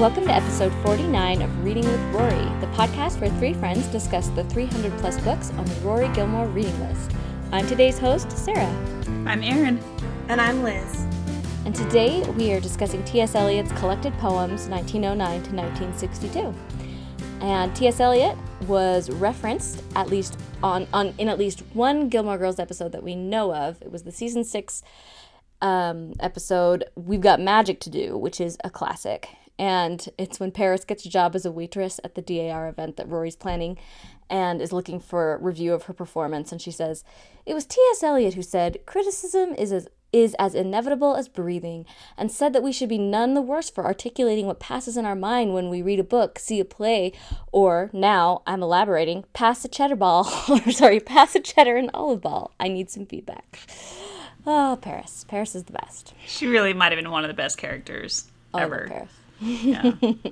Welcome to episode 49 of Reading with Rory, the podcast where three friends discuss the 300 plus books on the Rory Gilmore reading list. I'm today's host, Sarah. I'm Erin. And I'm Liz. And today we are discussing T.S. Eliot's collected poems 1909 to 1962. And T.S. Eliot was referenced at least on, on in at least one Gilmore Girls episode that we know of. It was the season six um, episode, We've Got Magic to Do, which is a classic. And it's when Paris gets a job as a waitress at the DAR event that Rory's planning and is looking for a review of her performance. And she says, It was T.S. Eliot who said, Criticism is as is as inevitable as breathing, and said that we should be none the worse for articulating what passes in our mind when we read a book, see a play, or now I'm elaborating, pass a cheddar ball, or sorry, pass a cheddar and olive ball. I need some feedback. Oh, Paris. Paris is the best. She really might have been one of the best characters Oh, I love ever. Paris. Yeah.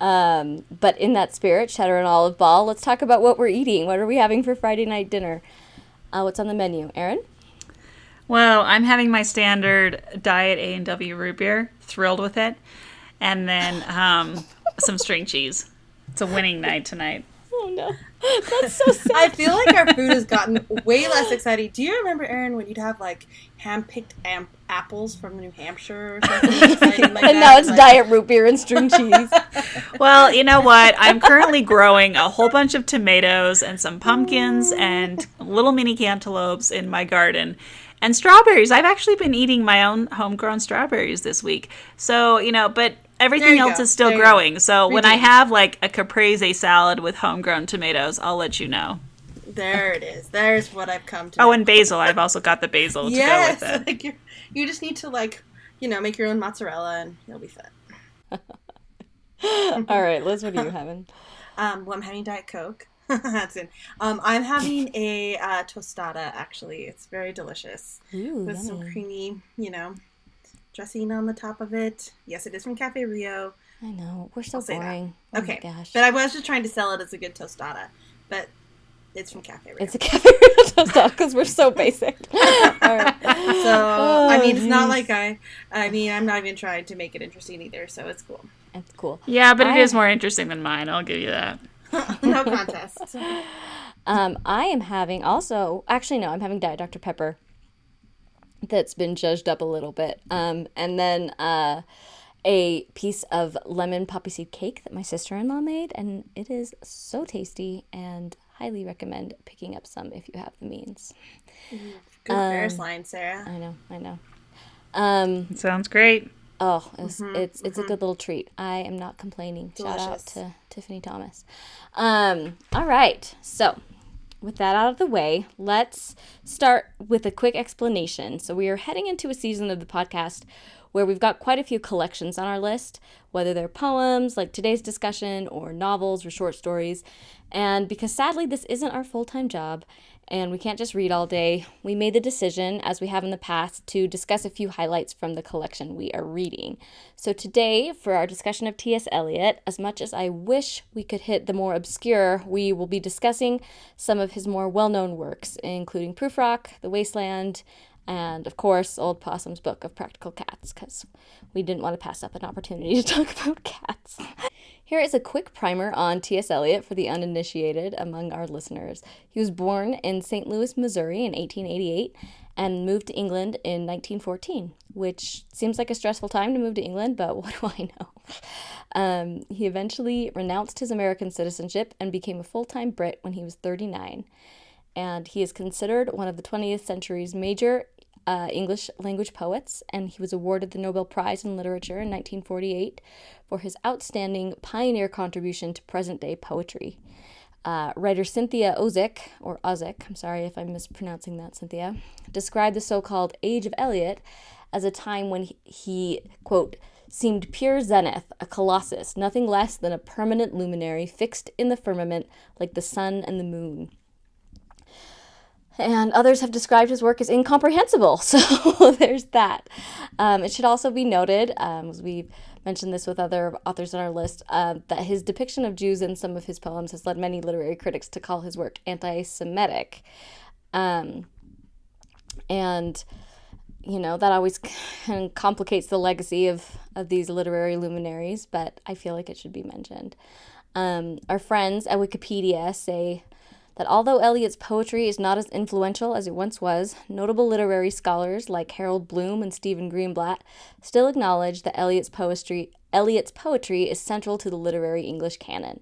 Um, but in that spirit, cheddar and olive ball, let's talk about what we're eating. What are we having for Friday night dinner? Uh, what's on the menu? Erin? well, I'm having my standard diet A and W root beer. Thrilled with it, and then um, some string cheese. It's a winning night tonight. Oh, no. That's so sad. I feel like our food has gotten way less exciting. Do you remember, Erin, when you'd have like hand-picked am- apples from New Hampshire or something exciting like and that? now it's Like, diet root beer and string cheese. Well, you know what? I'm currently growing a whole bunch of tomatoes and some pumpkins and little mini cantaloupes in my garden. And strawberries. I've actually been eating my own homegrown strawberries this week. So, you know, but everything else go. is still There growing. So when I have like a caprese salad with homegrown tomatoes, I'll let you know. There it is. There's what I've come to. Oh, and basil. I've also got the basil to yes, go with it. like you just need to like you know make your own mozzarella and you'll be fine. All right, Liz, what are you having? Um, well, I'm having Diet Coke. That's it. Um, I'm having a uh, tostada. Actually, it's very delicious Ooh, with some creamy, you know, dressing on the top of it. Yes, it is from Cafe Rio. I know. We're so boring. Oh Okay, gosh. but I was just trying to sell it as a good tostada, but it's from Cafe Rio. It's a cafe toast because we're so basic. All right. so I mean, it's Oh, not like I. I mean, I'm not even trying to make it interesting either, so it's cool. It's cool. Yeah, but it I- is more interesting than mine. I'll give you that. no contest. Um, I am having also, actually, no, I'm having Diet Dr. Pepper that's been judged up a little bit. Um, and then uh, a piece of lemon poppy seed cake that my sister in law made. And it is so tasty and highly recommend picking up some if you have the means. Good Ferris line, Sarah. I know, I know. Um, Sounds great. Oh, it's it's, it's a good little treat. I am not complaining. Shout out to Tiffany Thomas. Um, all right. So, with that out of the way, let's start with a quick explanation. So, we are heading into a season of the podcast where we've got quite a few collections on our list, whether they're poems like today's discussion or novels or short stories. And because sadly this isn't our full-time job and we can't just read all day, we made the decision, as we have in the past, to discuss a few highlights from the collection we are reading. So today, for our discussion of T.S. Eliot, as much as I wish we could hit the more obscure, we will be discussing some of his more well-known works, including Prufrock, The Wasteland, and of course, Old Possum's Book of Practical Cats, because we didn't want to pass up an opportunity to talk about cats. Here is a quick primer on T.S. Eliot for the uninitiated among our listeners. He was born in St. Louis, Missouri in 1888 and moved to England in 1914, which seems like a stressful time to move to England, but what do I know? Um, he eventually renounced his American citizenship and became a full time Brit when he was 39 and he is considered one of the 20th century's major uh, English language poets, and he was awarded the Nobel Prize in Literature in 1948 for his outstanding pioneer contribution to present day poetry. Uh, writer Cynthia Ozick, or Ozick, I'm sorry if I'm mispronouncing that, Cynthia, described the so called Age of Eliot as a time when he, he, quote, seemed pure zenith, a colossus, nothing less than a permanent luminary fixed in the firmament like the sun and the moon and others have described his work as incomprehensible. So there's that. Um, it should also be noted, um, we've mentioned this with other authors on our list, uh, that his depiction of Jews in some of his poems has led many literary critics to call his work anti Semitic. Um, and you know, that always complicates the legacy of, of these literary luminaries, but I feel like it should be mentioned. Um, our friends at Wikipedia say that although Eliot's poetry is not as influential as it once was, notable literary scholars like Harold Bloom and Stephen Greenblatt still acknowledge that Eliot's poetry, Eliot's poetry is central to the literary English canon.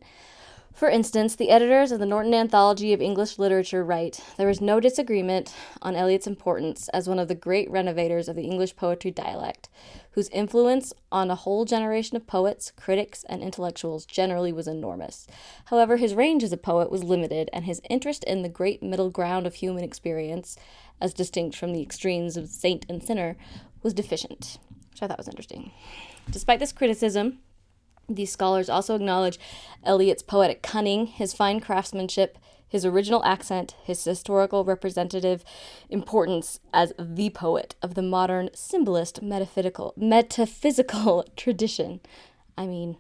For instance, the editors of the Norton Anthology of English Literature write There is no disagreement on Eliot's importance as one of the great renovators of the English poetry dialect, whose influence on a whole generation of poets, critics, and intellectuals generally was enormous. However, his range as a poet was limited, and his interest in the great middle ground of human experience, as distinct from the extremes of saint and sinner, was deficient, which I thought was interesting. Despite this criticism, these scholars also acknowledge Eliot's poetic cunning, his fine craftsmanship, his original accent, his historical representative importance as the poet of the modern symbolist metaphysical metaphysical tradition. I mean,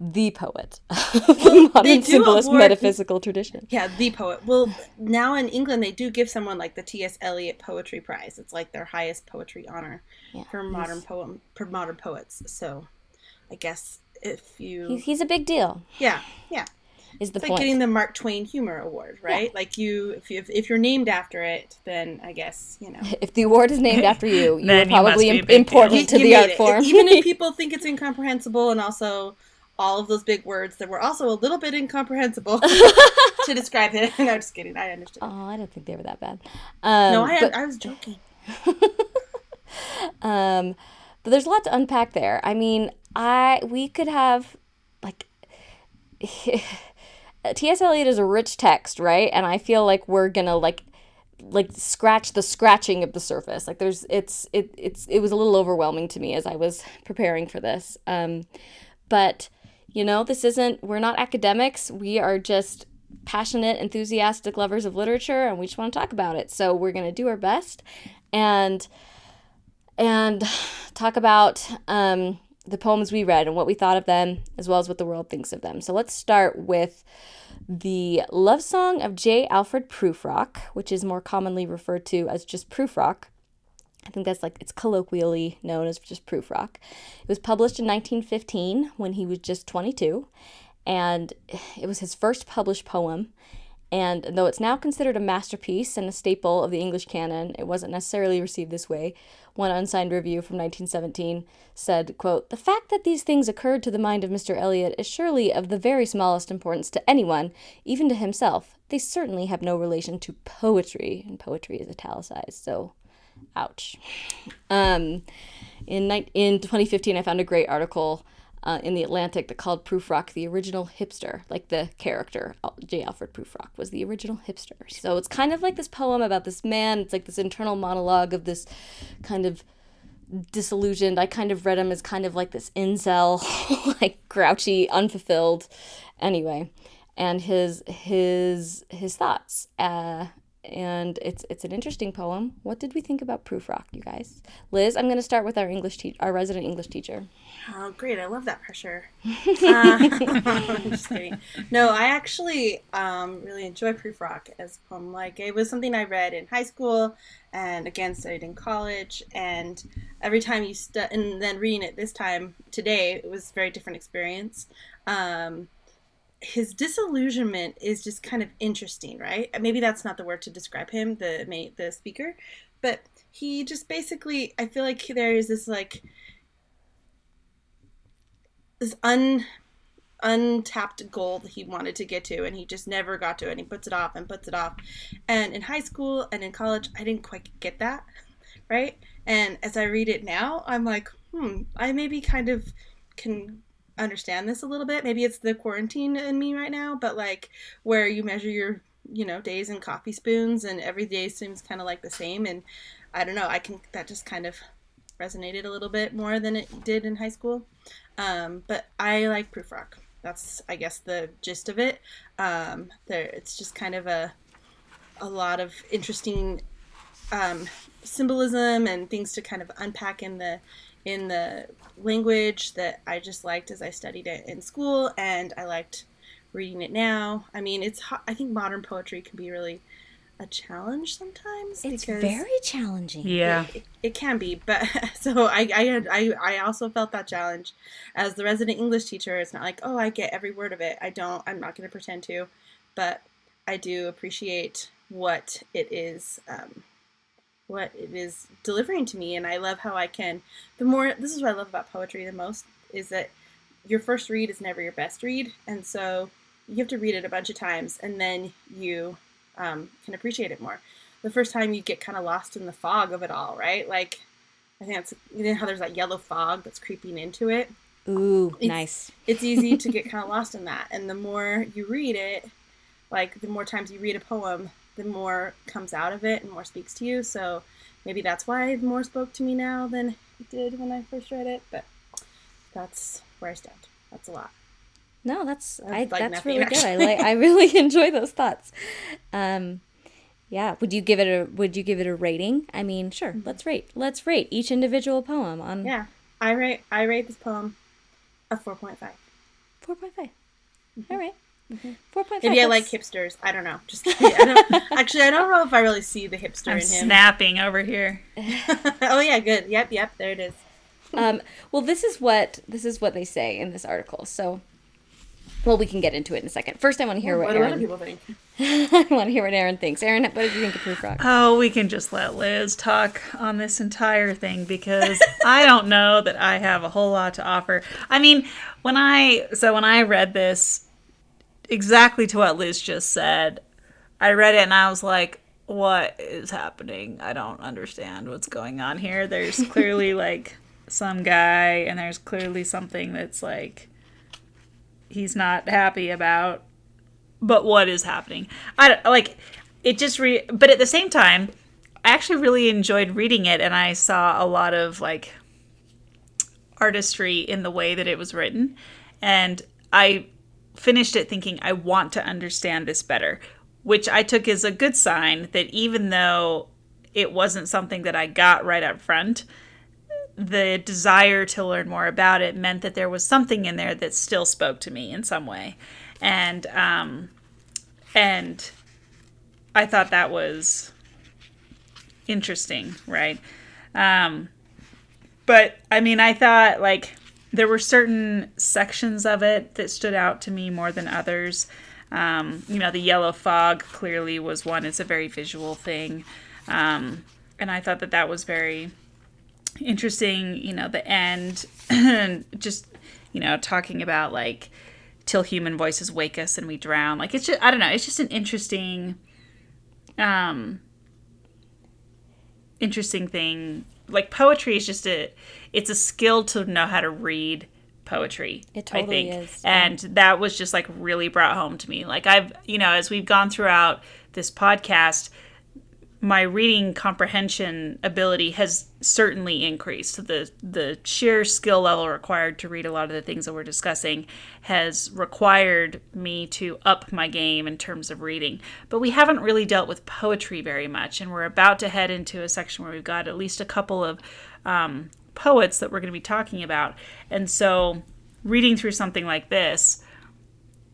the poet of the modern symbolist award, metaphysical tradition. Yeah, the poet. Well, now in England, they do give someone like the T.S. Eliot Poetry Prize. It's like their highest poetry honor yeah, for modern poem for modern poets. So, I guess if you he's, he's a big deal. Yeah, yeah. Is the it's point. like getting the Mark Twain Humor Award, right? Yeah. Like you, if you if you're named after it, then I guess you know. If the award is named after you, you're probably you important to you the art it. form. Even if people think it's incomprehensible, and also all of those big words that were also a little bit incomprehensible to describe it. no, just kidding. I understand. Oh, I don't think they were that bad. Um, no, I, but... I was joking. um, but there's a lot to unpack there. I mean, I we could have like T.S. Eliot is a rich text, right? And I feel like we're gonna like like scratch the scratching of the surface. Like there's it's it it's it was a little overwhelming to me as I was preparing for this. Um, but you know, this isn't we're not academics. We are just passionate, enthusiastic lovers of literature, and we just want to talk about it. So we're gonna do our best, and and talk about um, the poems we read and what we thought of them, as well as what the world thinks of them. So let's start with the love song of J. Alfred Prufrock, which is more commonly referred to as just Prufrock. I think that's like it's colloquially known as just Prufrock. It was published in 1915 when he was just 22, and it was his first published poem. And though it's now considered a masterpiece and a staple of the English canon, it wasn't necessarily received this way. One unsigned review from 1917 said, quote, The fact that these things occurred to the mind of Mr. Eliot is surely of the very smallest importance to anyone, even to himself. They certainly have no relation to poetry, and poetry is italicized, so ouch. Um, in, in 2015, I found a great article uh, in the Atlantic that called Prufrock the original hipster, like the character J. Alfred Prufrock was the original hipster. So it's kind of like this poem about this man. It's like this internal monologue of this kind of disillusioned. I kind of read him as kind of like this incel, like grouchy, unfulfilled. Anyway, and his his his thoughts. Uh, and it's it's an interesting poem. What did we think about Prufrock, you guys? Liz, I'm going to start with our English te- our resident English teacher. Oh, great! I love that pressure. uh, just kidding. No, I actually um, really enjoy Prufrock as a poem. Like it was something I read in high school, and again studied in college. And every time you stu- and then reading it this time today, it was a very different experience. Um, his disillusionment is just kind of interesting, right? Maybe that's not the word to describe him, the the speaker, but he just basically I feel like there is this like this un untapped goal that he wanted to get to and he just never got to it and he puts it off and puts it off. And in high school and in college I didn't quite get that, right? And as I read it now, I'm like, hmm, I maybe kind of can understand this a little bit. Maybe it's the quarantine in me right now, but like where you measure your, you know, days in coffee spoons and every day seems kind of like the same. And I don't know, I can, that just kind of resonated a little bit more than it did in high school. Um, but I like Prufrock. That's, I guess, the gist of it. Um, there, it's just kind of a, a lot of interesting um, symbolism and things to kind of unpack in the in the language that I just liked as I studied it in school, and I liked reading it now. I mean, it's I think modern poetry can be really a challenge sometimes It's because very challenging. Yeah. it, it can be but so I, I had I, I also felt that challenge as the resident english teacher it's not like oh i get every word of it i don't i'm not going to pretend to but i do appreciate what it is um, what it is delivering to me and i love how i can the more this is what i love about poetry the most is that your first read is never your best read and so you have to read it a bunch of times and then you um, can appreciate it more the first time you get kind of lost in the fog of it all, right? Like, I think it's you know how there's that yellow fog that's creeping into it. Ooh, It's- nice. It's easy to get kind of lost in that, and the more you read it, like the more times you read a poem, the more comes out of it and more speaks to you. So maybe that's why more spoke to me now than it did when I first read it. But that's where I stand. That's a lot. No, that's That's I, like that's nothing, really good. I like. I really enjoy those thoughts. Um, yeah. Would you give it a Would you give it a rating? I mean, sure. Let's rate. Let's rate each individual poem on Mm-hmm. Yeah, I rate I rate this poem a four point five. four point five. All right. Four point five. Maybe I like hipsters. I don't know. Just kidding. I don't, actually, I don't know if I really see the hipster I'm in him. snapping over here. oh yeah, good. Yep, yep. There it is. um, well, this is what this is what they say in this article. So, well, we can get into it in a second. First, I want to hear what, what do other Erin. people think? I want to hear what Erin thinks. Erin, what did you think of Prufrock? Oh, we can just let Liz talk on this entire thing because I don't know that I have a whole lot to offer. I mean, when I so when I read this exactly to what Liz just said, I read it and I was like, what is happening? I don't understand what's going on here. There's clearly like some guy and there's clearly something that's like he's not happy about but what is happening i don't- like it just re but at the same time i actually really enjoyed reading it and i saw a lot of like artistry in the way that it was written and i finished it thinking i want to understand this better which i took as a good sign that even though it wasn't something that i got right up front the desire to learn more about it meant that there was something in there that still spoke to me in some way. And um and i thought that was interesting right? Um but i mean i thought like there were certain sections of it that stood out to me more than others um you know the yellow fog clearly was one it's a very visual thing um and i thought that that was very interesting, you know, the end, just, you know, talking about like till human voices wake us and we drown. Like it's just, I don't know, it's just an interesting, um, interesting thing. Like poetry is just a, it's a skill to know how to read poetry. It totally I think. is, yeah. And that was just like really brought home to me. Like I've, you know, as we've gone throughout this podcast, my reading comprehension ability has certainly increased. The the sheer skill level required to read a lot of the things that we're discussing has required me to up my game in terms of reading. But we haven't really dealt with poetry very much, and we're about to head into a section where we've got at least a couple of um, poets that we're going to be talking about. And so, reading through something like this,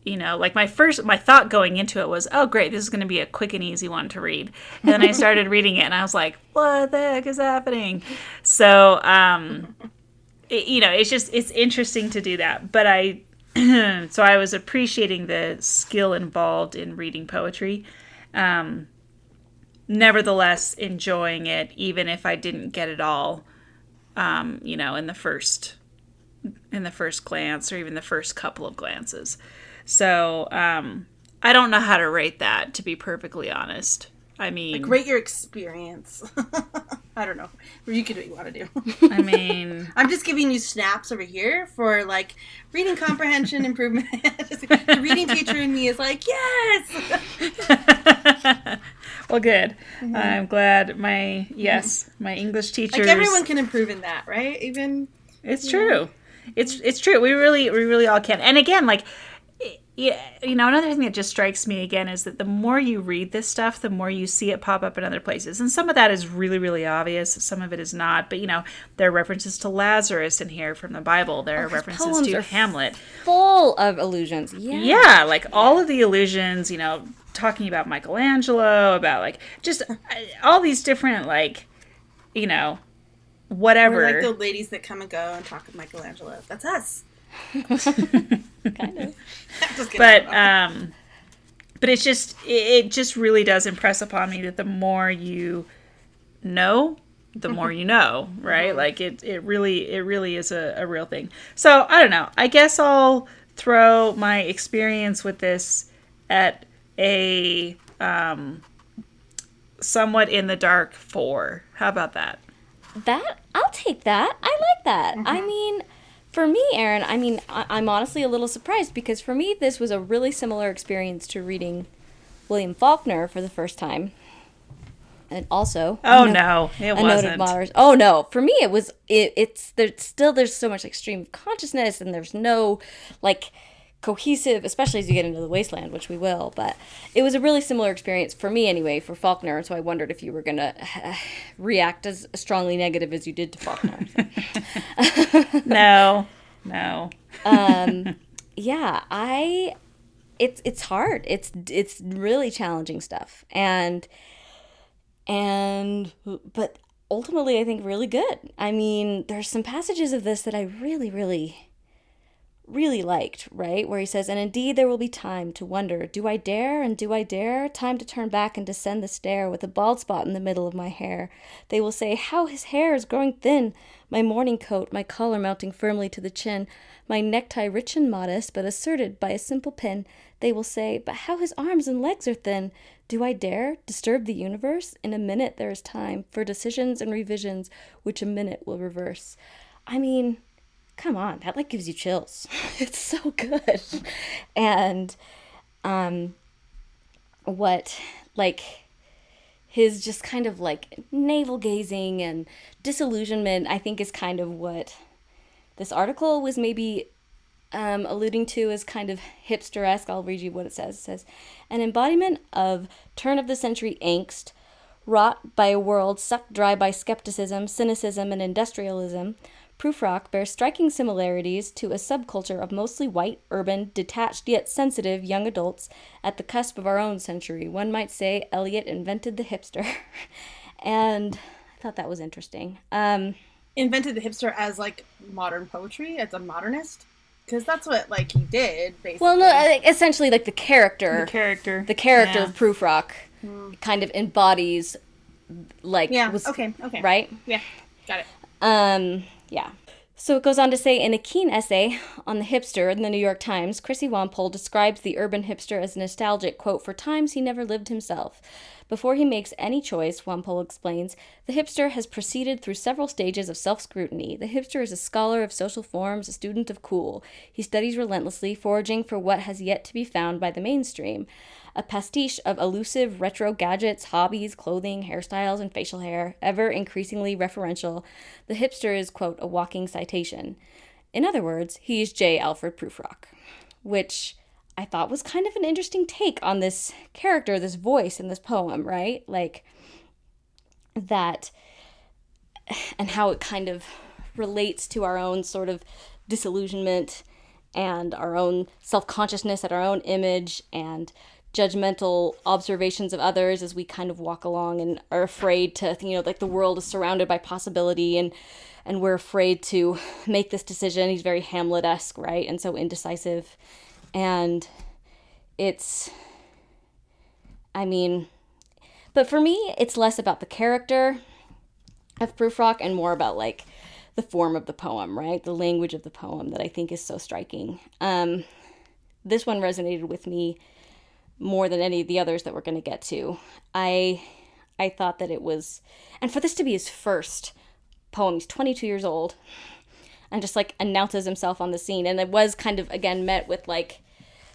you know, like my first, my thought going into it was, oh, great, this is going to be a quick and easy one to read. And then I started reading it and I was like, what the heck is happening? So, um, it, you know, it's just, it's interesting to do that. But I, so I was appreciating the skill involved in reading poetry. Um, nevertheless, enjoying it, even if I didn't get it all, um, you know, in the first, in the first glance or even the first couple of glances. So um, I don't know how to rate that, to be perfectly honest. I mean, like Rate your experience. I don't know. You can do what you want to do. I mean, I'm just giving you snaps over here for like reading comprehension improvement. the reading teacher in me is like, yes. well, good. Mm-hmm. I'm glad my mm-hmm. yes, my English teacher. Like everyone can improve in that, right? Even It's true. It's it's true. We really we really all can. And again, like yeah, you know, another thing that just strikes me again is that the more you read this stuff, the more you see it pop up in other places. And some of that is really, really obvious. Some of it is not. But, you know, there are references to Lazarus in here from the Bible. There oh, are references poems to are Hamlet. Full of illusions. Yeah. Yeah, like all of the illusions, you know, talking about Michelangelo, about like just uh, all these different, like, you know, whatever. We're like the ladies that come and go and talk with Michelangelo. That's us. Kind of. But um but it's just it, it just really does impress upon me that the more you know the more you know right like it it really it really is a, a real thing so i don't know i guess i'll throw my experience with this at a um somewhat in the dark four how about that That I'll take that. I like that. I mean, for me, Erin, I mean, I- I'm honestly a little surprised because for me, this was a really similar experience to reading William Faulkner for the first time, and also oh no- no it wasn't. Oh no, for me, it was. It, it's there's still there's so much extreme consciousness, and there's no like cohesive, especially as you get into the wasteland, which we will. But it was a really similar experience for me anyway for Faulkner, so I wondered if you were gonna react as strongly negative as you did to Faulkner. no no um, yeah, I it's it's hard. It's it's really challenging stuff, and and but ultimately, I think really good. I mean, there's some passages of this that I really, really, really liked. Right where he says, "And indeed, there will be time to wonder: Do I dare? And do I dare? Time to turn back and descend the stair with a bald spot in the middle of my hair. They will say, How his hair is growing thin! My morning coat, my collar mounting firmly to the chin, my necktie rich and modest, but asserted by a simple pin. They will say, But how his arms and legs are thin! Do I dare disturb the universe? In a minute there is time for decisions and revisions, which a minute will reverse. I mean, come on, that like gives you chills. it's so good. And um what like his just kind of like navel gazing and disillusionment i think is kind of what this article was maybe um, alluding to as kind of hipster-esque i'll read you what it says it says an embodiment of turn of the century angst wrought by a world sucked dry by skepticism cynicism and industrialism Prufrock bears striking similarities to a subculture of mostly white, urban, detached yet sensitive young adults at the cusp of our own century. One might say Eliot invented the hipster. and I thought that was interesting. Um, Invented the hipster as like modern poetry, as a modernist, because that's what like he did basically. well, no, I think essentially, like the character, the character the character Yeah. of Prufrock kind of embodies, like, yeah. was, okay. Okay. right? Yeah. Got it. Um, yeah. So it goes on to say in a keen essay on the hipster in the New York Times, Christy Wampole describes the urban hipster as a nostalgic, quote, for times he never lived himself. Before he makes any choice, Wampole explains, the hipster has proceeded through several stages of self scrutiny. The hipster is a scholar of social forms, a student of cool. He studies relentlessly, foraging for what has yet to be found by the mainstream. A pastiche of elusive retro gadgets, hobbies, clothing, hairstyles, and facial hair, ever increasingly referential. The hipster is, quote, a walking citation. In other words, he is J. Alfred Prufrock, which I thought was kind of an interesting take on this character, this voice in this poem, right? Like that, and how it kind of relates to our own sort of disillusionment and our own self consciousness at our own image and judgmental observations of others as we kind of walk along and are afraid to you know like the world is surrounded by possibility and and we're afraid to make this decision he's very hamlet-esque right and so indecisive and it's i mean but for me it's less about the character of Prufrock and more about like the form of the poem, right? The language of the poem that I think is so striking. Um, this one resonated with me more than any of the others that we're going to get to. I I thought that it was, and for this to be his first poem, he's 22 years old, and just like announces himself on the scene, and it was kind of again met with like,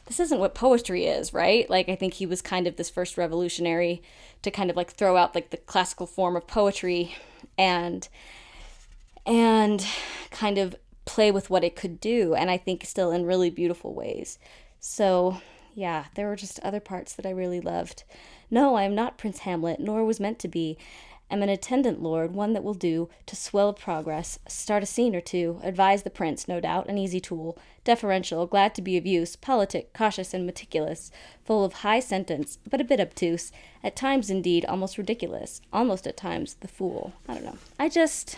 this isn't what poetry is, right? Like I think he was kind of this first revolutionary to kind of like throw out like the classical form of poetry and and kind of play with what it could do and I think still in really beautiful ways. So, yeah, there were just other parts that I really loved. No, I am not Prince Hamlet, nor was meant to be. Am an attendant lord, one that will do to swell progress, start a scene or two, advise the prince, no doubt, an easy tool, deferential, glad to be of use, politic, cautious, and meticulous, full of high sentence, but a bit obtuse, at times indeed almost ridiculous, almost at times the fool. I don't know. I just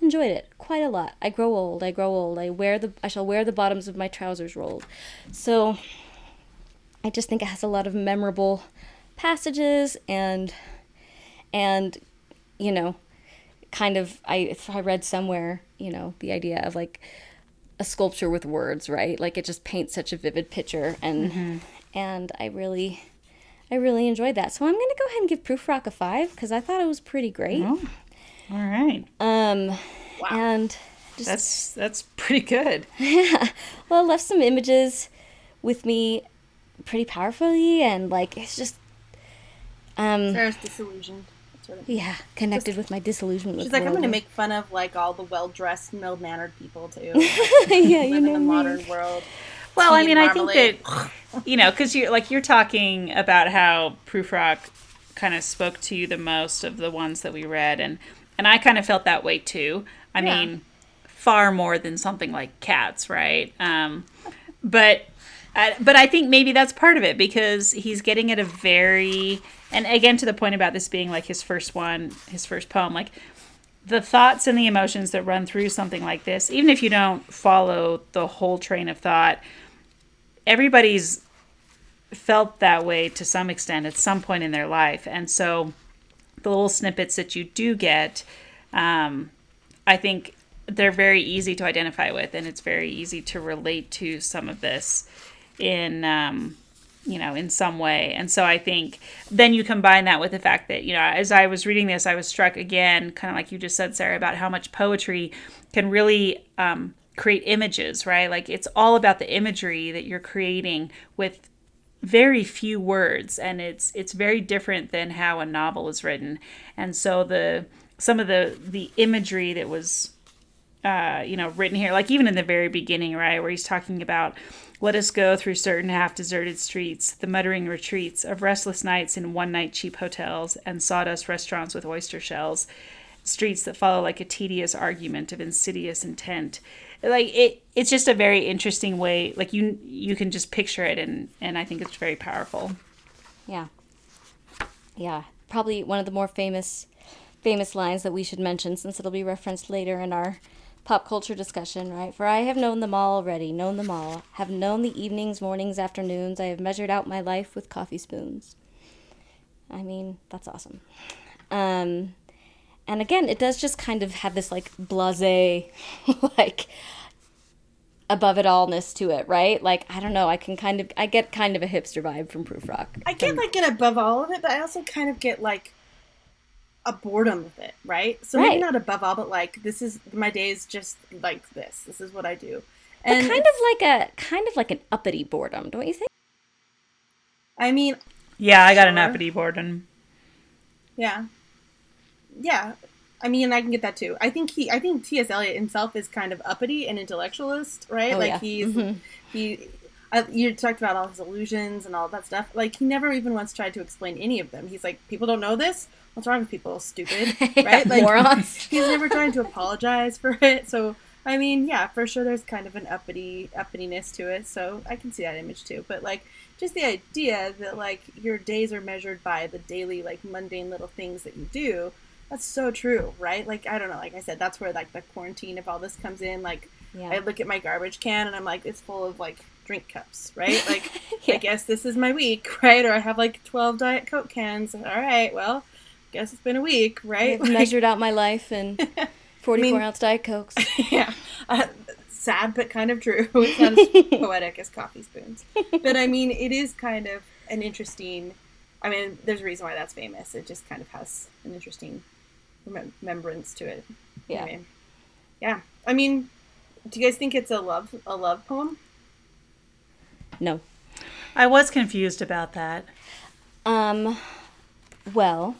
enjoyed it quite a lot. I grow old, I grow old. I wear the I shall wear the bottoms of my trousers rolled. So I just think it has a lot of memorable passages and and you know kind of I I read somewhere, you know, the idea of like a sculpture with words, right? Like it just paints such a vivid picture and and I really I really enjoyed that. So I'm going to go ahead and give Prufrock a 5 cuz I thought it was pretty great. Oh, all right. Um and just That's that's pretty good. Yeah. well, it left some images with me pretty powerfully and like it's just um Sarah's disillusioned. That's what it yeah, connected with my disillusionment She's with like, I'm gonna make fun of like all the well dressed, mild mannered people too. yeah, you know in the me. modern world. Well, I mean, and I think that you know, because you're like you're talking about how Prufrock kind of spoke to you the most of the ones that we read, and and I kind of felt that way too. I Yeah. mean, far more than something like Cats, right? Um, but but I think maybe that's part of it because he's getting at a very and again to the point about this being like his first one, his first poem, like the thoughts and the emotions that run through something like this, even if you don't follow the whole train of thought, everybody's felt that way to some extent at some point in their life. And so the little snippets that you do get, um, I think they're very easy to identify with, and it's very easy to relate to some of this in. Um, you know, in some way. And so I think then you combine that with the fact that, you know, as I was reading this, I was struck again, kind of like you just said, Sarah, about how much poetry can really um, create images, right? Like it's all about the imagery that you're creating with very few words and it's it's very different than how a novel is written and so the some of the the imagery that was uh, you know, written here, like even in the very beginning, right, where he's talking about let us go through certain half deserted streets, the muttering retreats of restless nights in one night cheap hotels and sawdust restaurants with oyster shells, streets that follow like a tedious argument of insidious intent. Like it, it's just a very interesting way. Like you, you can just picture it, and and I think it's very powerful. Yeah. Yeah. Probably one of the more famous famous lines that we should mention since it'll be referenced later in our pop culture discussion, right? For I have known them all already, known them all, have known the evenings, mornings, afternoons, I have measured out my life with coffee spoons. I mean, that's awesome. Um and again, it does just kind of have this like blase like above it allness to it, right? Like I don't know, I can kind of I get kind of a hipster vibe from Prufrock. I get like get above all of it, but I also kind of get like a boredom with it, right? So Right. maybe not above all, but like this is my day is just like this. This is what I do. But And kind of like a kind of like an uppity boredom, don't you think? I mean, Yeah, I got an uppity boredom. yeah, yeah. I mean, I can get that too. I think he, I think T.S. Eliot himself is kind of uppity and intellectualist, right? Oh, like yeah. he's Mhm. he. Uh, you talked about all his illusions and all that stuff. Like he never even once tried to explain any of them. He's like, people don't know this. What's wrong with people? Stupid, Yeah, right? like morons. he's never trying to apologize for it. So I mean, yeah, for sure, there's kind of an uppity uppityness to it. So I can see that image too. But like, just the idea that like your days are measured by the daily like mundane little things that you do. That's so true, right? Like I don't know. Like I said, that's where like the quarantine of all this comes in. Like Yeah. I look at my garbage can and I'm like, it's full of like drink cups, right? Like Yeah. I guess this is my week, right? Or I have like 12 Diet Coke cans. All right, well, guess it's been a week, right? Like- measured out my life in 44 ounce Diet Cokes. yeah. Uh, sad but kind of true. It's not as poetic as coffee spoons. But I mean, it is kind of an interesting. I mean, there's a reason why that's famous. It just kind of has an interesting remembrance to it. Yeah. Anyway. Yeah. I mean, do you guys think it's a love a love poem? No. I was confused about that. Um, well,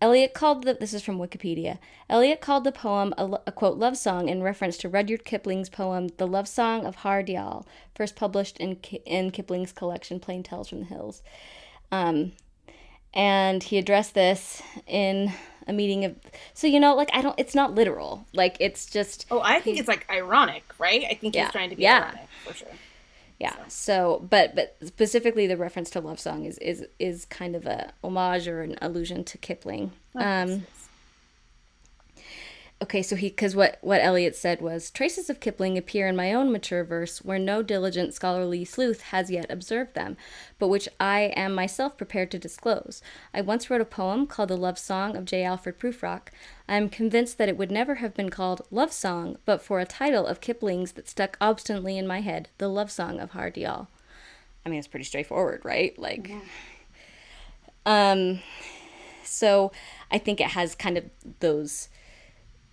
Eliot called the this is from Wikipedia. Eliot called the poem a, a quote love song in reference to Rudyard Kipling's poem "The Love Song of Har Dyal," first published in in Kipling's collection "Plain Tales from the Hills." Um, and he addressed this in a meeting of so you know like I don't it's not literal like it's just Oh, I think it's like ironic, right? I think Yeah. he's trying to be Yeah. ironic for sure. Yeah. So, but but specifically the reference to love song is is is kind of a homage or an allusion to Kipling. Um okay, so he cuz what what Eliot said was traces of Kipling appear in my own mature verse where no diligent scholarly sleuth has yet observed them, but which I am myself prepared to disclose. I once wrote a poem called The Love Song of J. Alfred Prufrock. I am convinced that it would never have been called Love Song but for a title of Kipling's that stuck obstinately in my head, The Love Song of Har Dyal. I mean, it's pretty straightforward, right? Like, um, so I think it has kind of those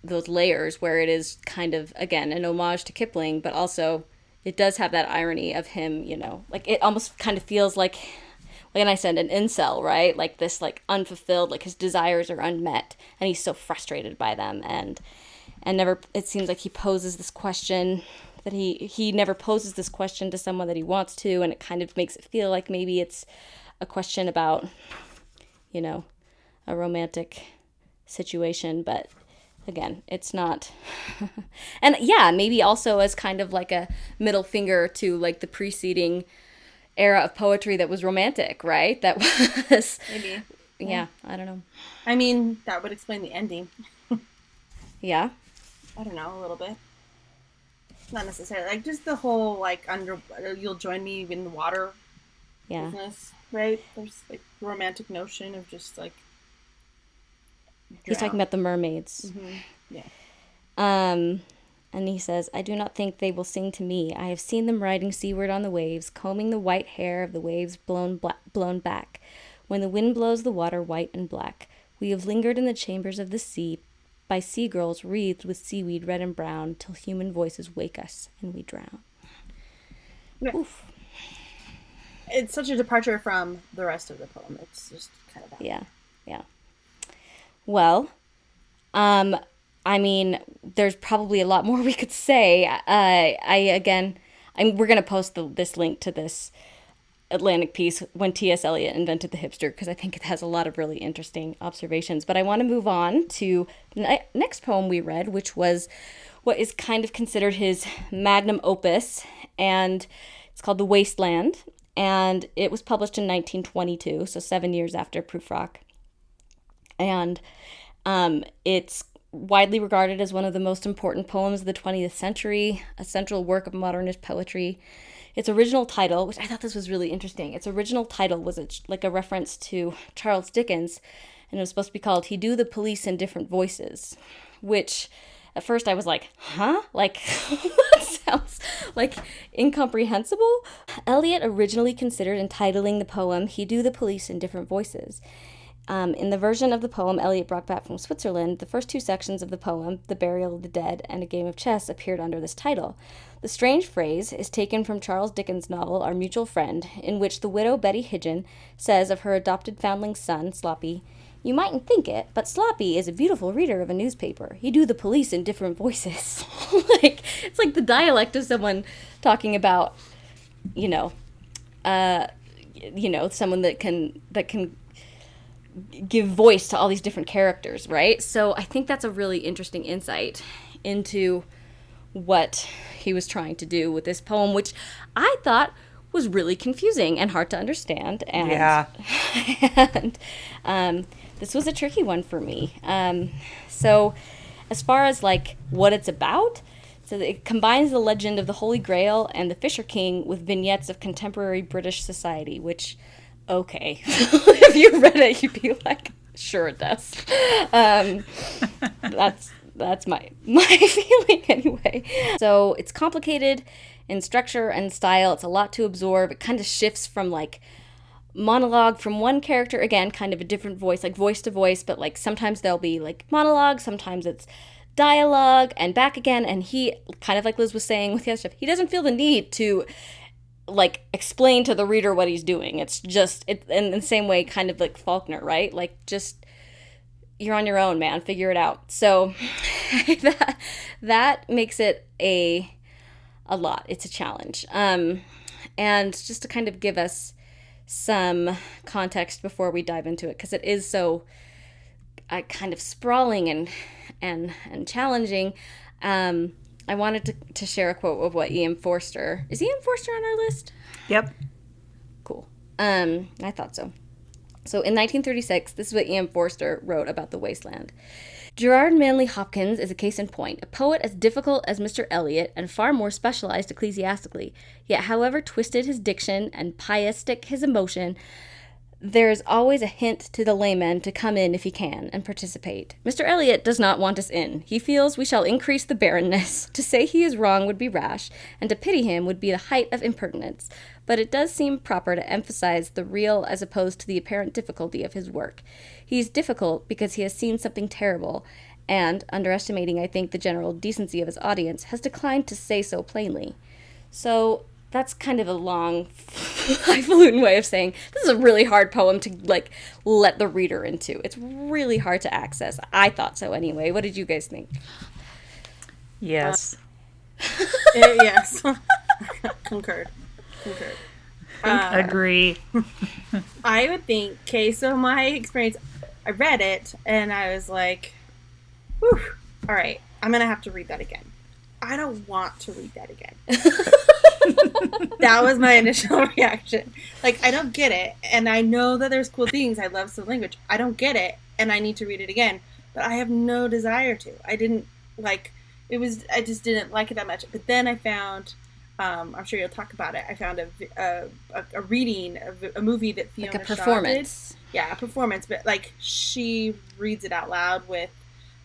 those layers where it is kind of again an homage to Kipling, but also it does have that irony of him, you know, like it almost kind of feels like like I said, an incel, right? Like this like unfulfilled, like his desires are unmet and he's so frustrated by them and and never it seems like he poses this question that he he never poses this question to someone that he wants to and it kind of makes it feel like maybe it's a question about you know a romantic situation but again it's not and yeah maybe also as kind of like a middle finger to like the preceding era of poetry that was romantic right that was Maybe. yeah i don't know I mean, that would explain the ending. yeah I don't know, a little bit. Not necessarily. Like, just the whole, like, under, uh, you'll join me in the water yeah business, right? There's, like, romantic notion of just, like, he's talking about the mermaids Yeah. Um, and he says, I do not think they will sing to me. I have seen them riding seaward on the waves, combing the white hair of the waves blown, blown back. When the wind blows the water white and black, we have lingered in the chambers of the sea by sea girls wreathed with seaweed red and brown till human voices wake us and we drown. Yeah. Oof. It's such a departure from the rest of the poem. It's just kind of that. Yeah, yeah. Well, um, I mean, there's probably a lot more we could say. Uh, I again, I'm we're gonna post the, this link to this Atlantic piece when T.S. Eliot invented the hipster because I think it has a lot of really interesting observations. But I want to move on to the ne- next poem we read, which was what is kind of considered his magnum opus, and it's called The Wasteland, and it was published in 1922, so seven years after Prufrock and um, it's widely regarded as one of the most important poems of the 20th century, a central work of modernist poetry. Its original title, which I thought this was really interesting, its original title was a, like a reference to Charles Dickens, and it was supposed to be called "He Do the Police in Different Voices," which at first I was like, huh? Like, that sounds like incomprehensible. Eliot originally considered entitling the poem He Do the Police in Different Voices. Um, in the version of the poem Eliot brought back from Switzerland, the first two sections of the poem, The Burial of the Dead and A Game of Chess, appeared under this title. The strange phrase is taken from Charles Dickens' novel Our Mutual Friend, in which the widow Betty Higden says of her adopted foundling son, Sloppy, You mightn't think it, but Sloppy is a beautiful reader of a newspaper. He do the police in different voices. like it's like the dialect of someone talking about, you know, uh, you know, someone that can that can give voice to all these different characters, right? So I think that's a really interesting insight into what he was trying to do with this poem, which I thought was really confusing and hard to understand. And, Yeah. and um, this was a tricky one for me. Um, so, as far as like what it's about, so it combines the legend of the Holy Grail and the Fisher King with vignettes of contemporary British society, which, okay, if you read it, you'd be like, sure it does. Um, that's that's my my feeling anyway. So it's complicated in structure and style. It's a lot to absorb. It kind of shifts from like monologue from one character again kind of a different voice like voice to voice but like sometimes there'll be like monologue sometimes it's dialogue and back again and he kind of like liz was saying with the other stuff he doesn't feel the need to like explain to the reader what he's doing it's just it in the same way kind of like faulkner right like just you're on your own, man. Figure it out. So that that makes it a a lot. It's a challenge. Um, and just to kind of give us some context before we dive into it, because it is so uh, kind of sprawling and and and challenging. Um, I wanted to, to share a quote of what E.M. Forster is. E.M. Forster on our list? Yep. Cool. Um, I thought so. So in 1936, this is what E.M. Forster wrote about the wasteland. Gerard Manley Hopkins is a case in point, a poet as difficult as Mr. Eliot and far more specialized ecclesiastically. Yet, however twisted his diction and pietistic his emotion, there is always a hint to the layman to come in if he can and participate. Mr. Eliot does not want us in. He feels we shall increase the barrenness. To say he is wrong would be rash, and to pity him would be the height of impertinence. But it does seem proper to emphasize the real as opposed to the apparent difficulty of his work. He is difficult because he has seen something terrible, and, underestimating, I think, the general decency of his audience, has declined to say so plainly. So that's kind of a long, highfalutin way of saying this is a really hard poem to like let the reader into. It's really hard to access. I thought so anyway. What did you guys think? Yes. Eh, yes. Concurred. Concurred. Uh, Agree. I would think, okay, so my experience, I read it and I was like, whew, all right, I'm going to have to read that again. I don't want to read that again. that was my initial reaction. Like, I don't get it. And I know that there's cool things. I love some language. I don't get it. And I need to read it again. But I have no desire to. I didn't like it was, I just didn't like it that much. But then I found, um, I'm sure you'll talk about it. I found a, a, a, reading, a, a movie that Fiona Like a Shaw did. performance. Yeah, a performance. But like, she reads it out loud with,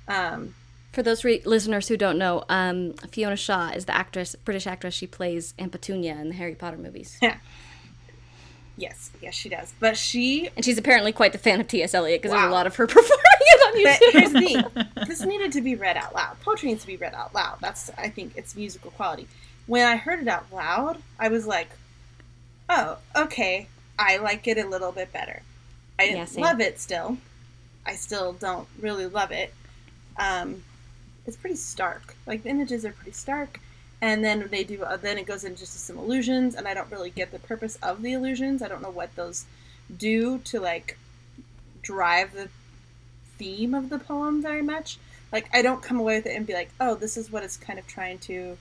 um, For those re- listeners who don't know, um, Fiona Shaw is the actress, British actress. She plays Aunt Petunia in the Harry Potter movies. Yeah. yes, yes, she does. But she And she's apparently quite the fan of T.S. Eliot because there's a lot of her performing it on But YouTube. here's the thing: this needed to be read out loud. Poetry needs to be read out loud. That's, I think, its musical quality. When I heard it out loud, I was like, "Oh, okay, I like it a little bit better." I Yeah, love it still. I still don't really love it. Um, it's pretty stark. Like the images are pretty stark, and then they do. Uh, then it goes into just some illusions, and I don't really get the purpose of the illusions. I don't know what those do to like drive the theme of the poem very much. Like I don't come away with it and be like, "Oh, this is what it's kind of trying to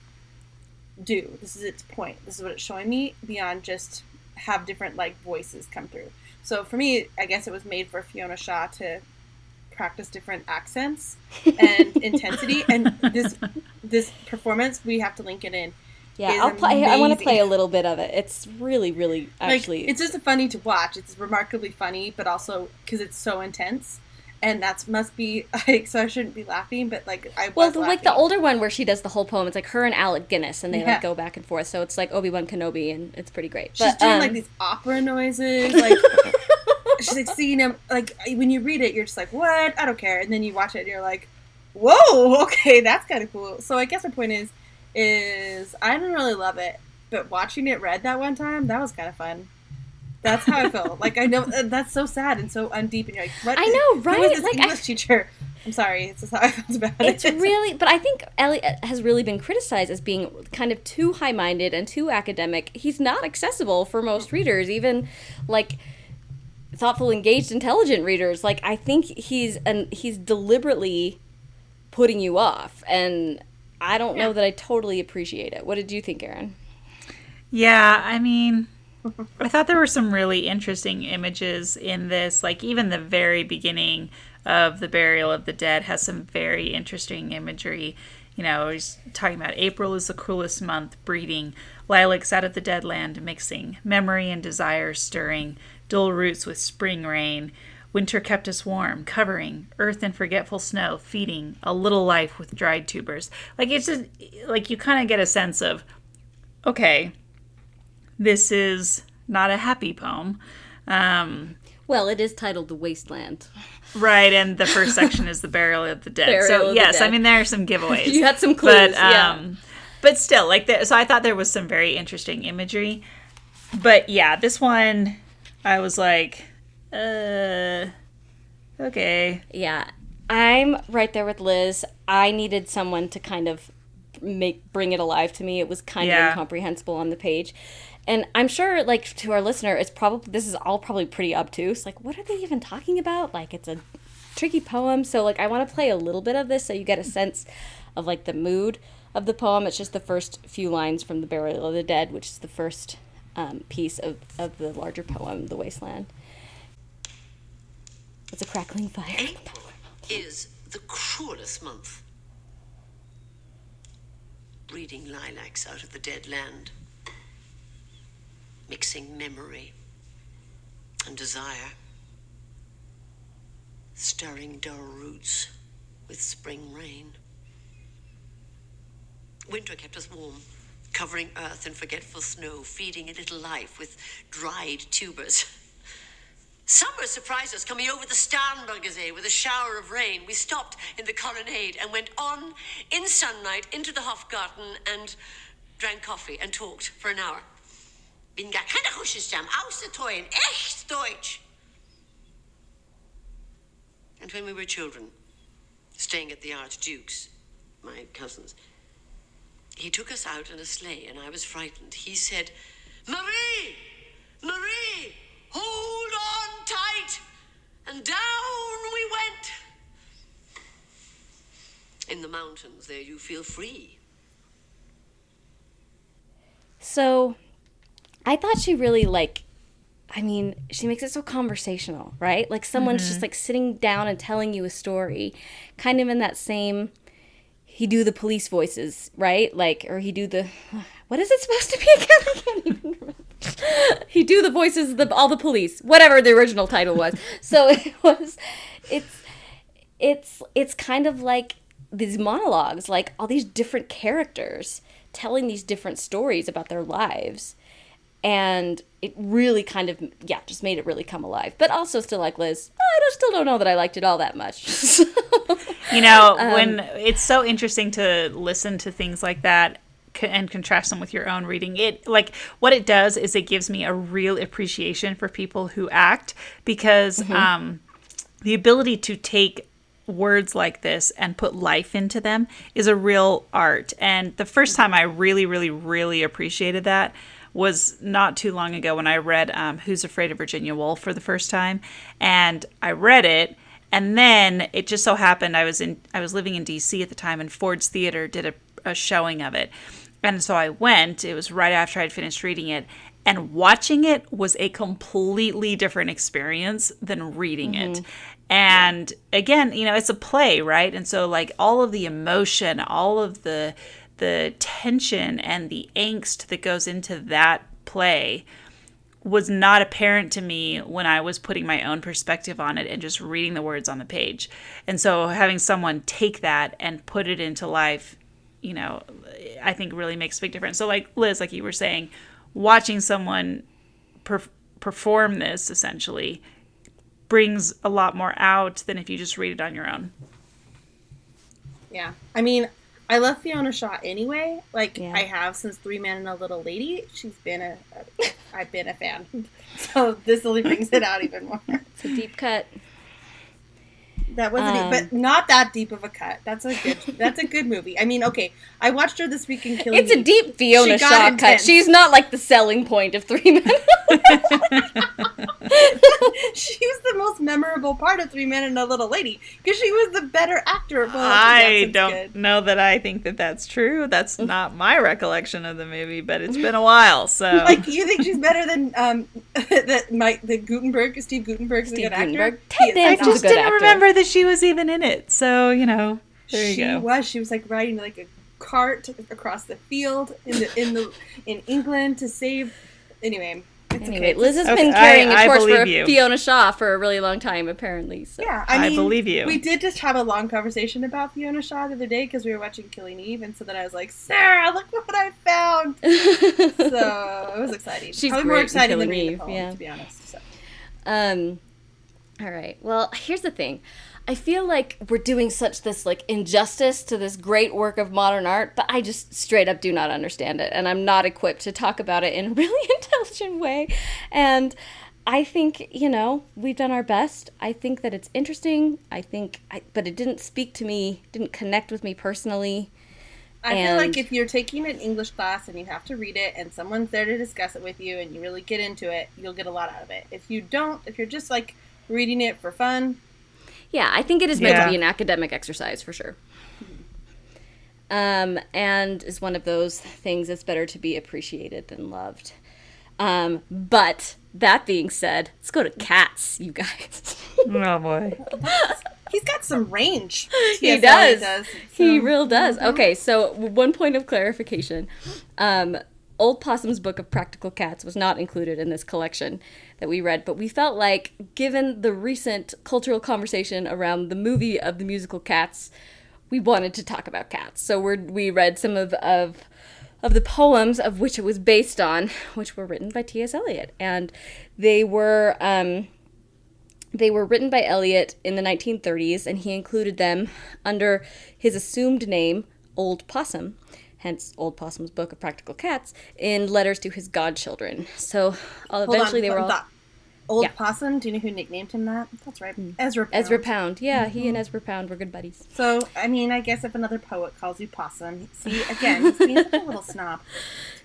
do. This is its point. This is what it's showing me." Beyond just have different like voices come through. So for me, I guess it was made for Fiona Shaw to practice different accents and intensity. And this this performance, we have to link it in. yeah, I'll play. I want to play a little bit of it. It's really, really actually. like it's just funny to watch. It's remarkably funny, but also because it's so intense. And that's must be like so. I shouldn't be laughing, but like I was Well, the, like the older one where she does the whole poem, it's like her and Alec Guinness, and they Yeah. like go back and forth. So it's like Obi Wan Kenobi, and it's pretty great. She's But, doing um, like these opera noises, like she's like seeing him. Like when you read it, you're just like, "What? I don't care." And then you watch it, and you're like, "Whoa, okay, that's kind of cool." So I guess my point is, is I didn't really love it, but watching it read that one time, that was kind of fun. That's how I felt. like I know uh, that's so sad and so undeep, and you're like, "What?" I know, right? was this Like, I- English teacher? I'm sorry. It's just how I felt about it's it. It's really, but I think Eliot has really been criticized as being kind of too high minded and too academic. He's not accessible for most readers, even like thoughtful, engaged, intelligent readers. Like I think he's and he's deliberately putting you off, and I don't know that I totally appreciate it. What did you think, Erin? Yeah, I mean, I thought there were some really interesting images in this. Like, even the very beginning of the burial of the dead has some very interesting imagery. You know, he's talking about April is the cruelest month, breeding, lilacs out of the dead land mixing, memory and desire stirring, dull roots with spring rain. Winter kept us warm, covering earth and forgetful snow, feeding a little life with dried tubers. Like it's just like you kind of get a sense of, okay, this is not a happy poem. Um, Well, it is titled "The Wasteland." right, and the first section is the burial of the dead. Burial so yes, I mean there are some giveaways. You had some clues, but yeah. um, but still, like the, so, I thought there was some very interesting imagery. But yeah, this one, I was like, uh, okay, Yeah, I'm right there with Liz. I needed someone to kind of make bring it alive to me. It was kind Yeah. of incomprehensible on the page. And I'm sure like to our listener it's probably this is all probably pretty obtuse. Like what are they even talking about? Like it's a tricky poem. So like I want to play a little bit of this so you get a sense of like the mood of the poem. It's just the first few lines from the Burial of the Dead, which is the first um, piece of, of the larger poem, The Wasteland. It's a crackling fire. April is the cruelest month. Breeding lilacs out of the dead land, mixing memory and desire, stirring dull roots with spring rain. Winter kept us warm, covering earth in forgetful snow, feeding a little life with dried tubers. Summer surprised us coming over the Starnbergersee with a shower of rain. We stopped in the colonnade and went on in sunlight into the Hofgarten and drank coffee and talked for an hour. Bin gar keine Russischstamm, außertreuen, echt Deutsch. And when we were children, staying at the Archduke's, my cousin's, he took us out in a sleigh and I was frightened. He said, Marie! Marie! Hold on tight! And down we went. In the mountains, there you feel free. So I thought she really like I mean, she makes it so conversational, right? Like someone's just mm-hmm. like sitting down and telling you a story, kind of in that same he do the police voices, right? Like or he do the what is it supposed to be again? I can't even remember. he do the voices of the all the police, whatever the original title was. So it was it's it's it's kind of like these monologues, like all these different characters telling these different stories about their lives. And it really kind of yeah, just made it really come alive. But also still like Liz, I don't, still don't know that I liked it all that much. You know, Um, when it's so interesting to listen to things like that and contrast them with your own reading. It like what it does is it gives me a real appreciation for people who act because Mm-hmm. um, the ability to take words like this and put life into them is a real art. And the first time I really, really, really appreciated that was not too long ago when I read um, Who's Afraid of Virginia Woolf for the first time. And I read it and then it just so happened I was in I was living in DC at the time and Ford's Theater did a, a showing of it. And so I went, it was right after I'd finished reading it, and watching it was a completely different experience than reading it. And again, you know, it's a play, right? And so like all of the emotion, all of the the tension and the angst that goes into that play was not apparent to me when I was putting my own perspective on it and just reading the words on the page. And so having someone take that and put it into life, you know, I think really makes a big difference. So like Liz, like you were saying, watching someone per- perform this essentially brings a lot more out than if you just read it on your own. Yeah. I mean, I love Fiona Shaw anyway. Like Yeah. I have since Three Men and a Little Lady. She's been a, a I've been a fan. So this only brings it out even more. it's a deep cut. That wasn't, Um, but not that deep of a cut. That's a good. That's a good movie. I mean, okay, I watched her this week in Killing. It's a deep Fiona She got Shaw cut. She's not like the selling point of Three Men. she was the most memorable part of Three Men and a Little Lady because she was the better actor. Well, I don't good. know that I think that that's true. That's not my recollection of the movie, but it's been a while, so Like you think she's better than um that Mike the Guttenberg Steve Guttenberg's Steve a good Guttenberg. actor. Ted He is Danson I was a just good didn't actor. remember that she was even in it. So you know, there you she go. was. She was like riding like a cart across the field in the in the in England to save. Anyway, it's Anyway, okay. Liz has Okay, been carrying a I- I torch for believe you. Fiona Shaw for a really long time, apparently. So. Yeah, I I, believe you. We did just have a long conversation about Fiona Shaw the other day because we were watching Killing Eve, and so then I was like, "Sarah, look what I found!" so it was exciting. She's Probably more great exciting than Killing reading Eve, poem, yeah. to be honest. So. Um, all right. Well, here's the thing. I feel like we're doing such this like injustice to this great work of modern art, but I just straight up do not understand it, and I'm not equipped to talk about it in a really intelligent way. And I think you know we've done our best. I think that it's interesting. I think, I, but it didn't speak to me, didn't connect with me personally. I feel like if you're taking an English class and you have to read it and someone's there to discuss it with you and you really get into it, you'll get a lot out of it. If you don't, if you're just like reading it for fun, Yeah, I think it is meant Yeah. to be an academic exercise for sure. Um, and is one of those things that's better to be appreciated than loved. Um, but that being said, let's go to cats, you guys. Oh boy. he's got some range. he Yes, does. Eliot He So- real does. Okay, so one point of clarification. Um, Old Possum's Book of Practical Cats was not included in this collection that we read, but we felt like, given the recent cultural conversation around the movie of the musical Cats, we wanted to talk about cats. So we're, we read some of, of of the poems of which it was based on, which were written by T.S. Eliot, and they were. Um, they were written by Eliot in the 1930s, and he included them under his assumed name, Old Possum, hence Old Possum's Book of Practical Cats, in letters to his godchildren. So uh, eventually on, they were all. thought. Old Yeah. Hmm. Possum. Do you know who nicknamed him that? That's right, Ezra. Pound. Ezra Pound. Yeah, he Mm-hmm. and Ezra Pound were good buddies. So I mean, I guess if another poet calls you Possum, see again, he's being a little snob.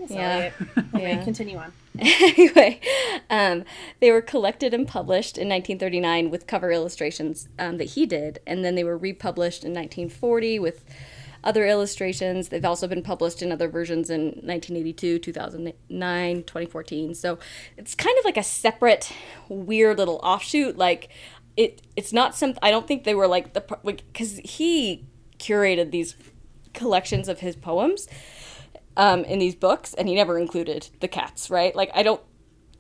Yeah. Eliot. Anyway, Yeah. continue on. anyway, um, they were collected and published in 1939 with cover illustrations um, that he did, and then they were republished in 1940 with other illustrations. They've also been published in other versions in 1982, 2009, 2014. So it's kind of like a separate, weird little offshoot. Like it, it's not some. I don't think they were like the because he curated these collections of his poems um, in these books, and he never included the cats, right? Like, I don't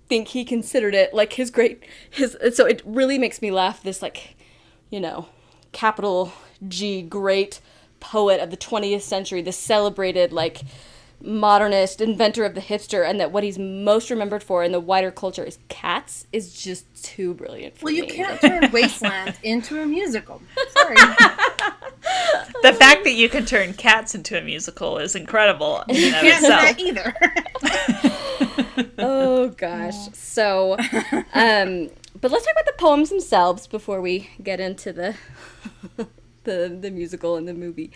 think he considered it like his great his. So it really makes me laugh. This like, you know, capital G great poet of the 20th century, the celebrated like modernist inventor of the hipster, and that what he's most remembered for in the wider culture is cats is just too brilliant for Well, you me. can't turn Wasteland into a musical. Sorry. The fact that you can turn cats into a musical is incredible in and of Can't do that itself. either. oh gosh. So, um, but let's talk about the poems themselves before we get into the the the musical and the movie.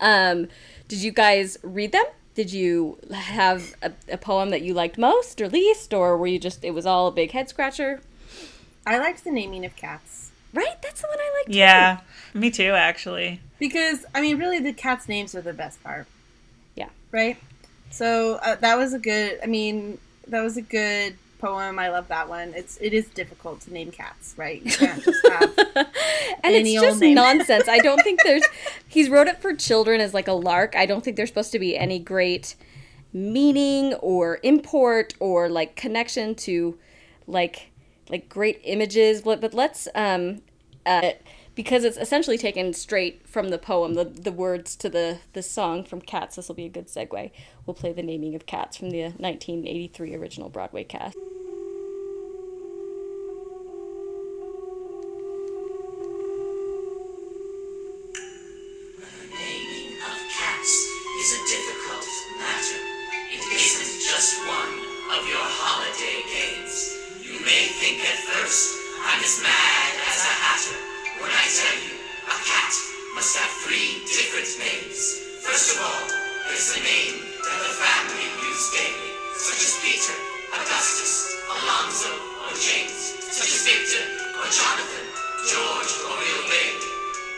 Um, did you guys read them? Did you have a, a poem that you liked most or least, or were you just it was all a big head scratcher? I liked the naming of cats Right, that's the one I liked. too. Yeah, me too, actually. because I mean, really, the cats' names are the best part. Yeah. Right. So uh, that was a good. I mean, that was a good poem. I love that one. It's it is difficult to name cats, right? You can't just have. and Any it's just nonsense. I don't think there's. He's wrote it for children as like a lark. I don't think there's supposed to be any great meaning or import or like connection to like like great images. But but let's um uh, because it's essentially taken straight from the poem, the the words to the the song from Cats. This will be a good segue. We'll play the naming of Cats from the 1983 original Broadway cast. naming of cats is a difficult matter. It isn't just one of your holiday games. You may think at first I'm as mad as a hatter when I tell you a cat must have three different names. First of all, there's the name that the family use daily, such as Peter, Augustus, Alonzo, or James, such as Victor, or Jonathan, George, or Bailey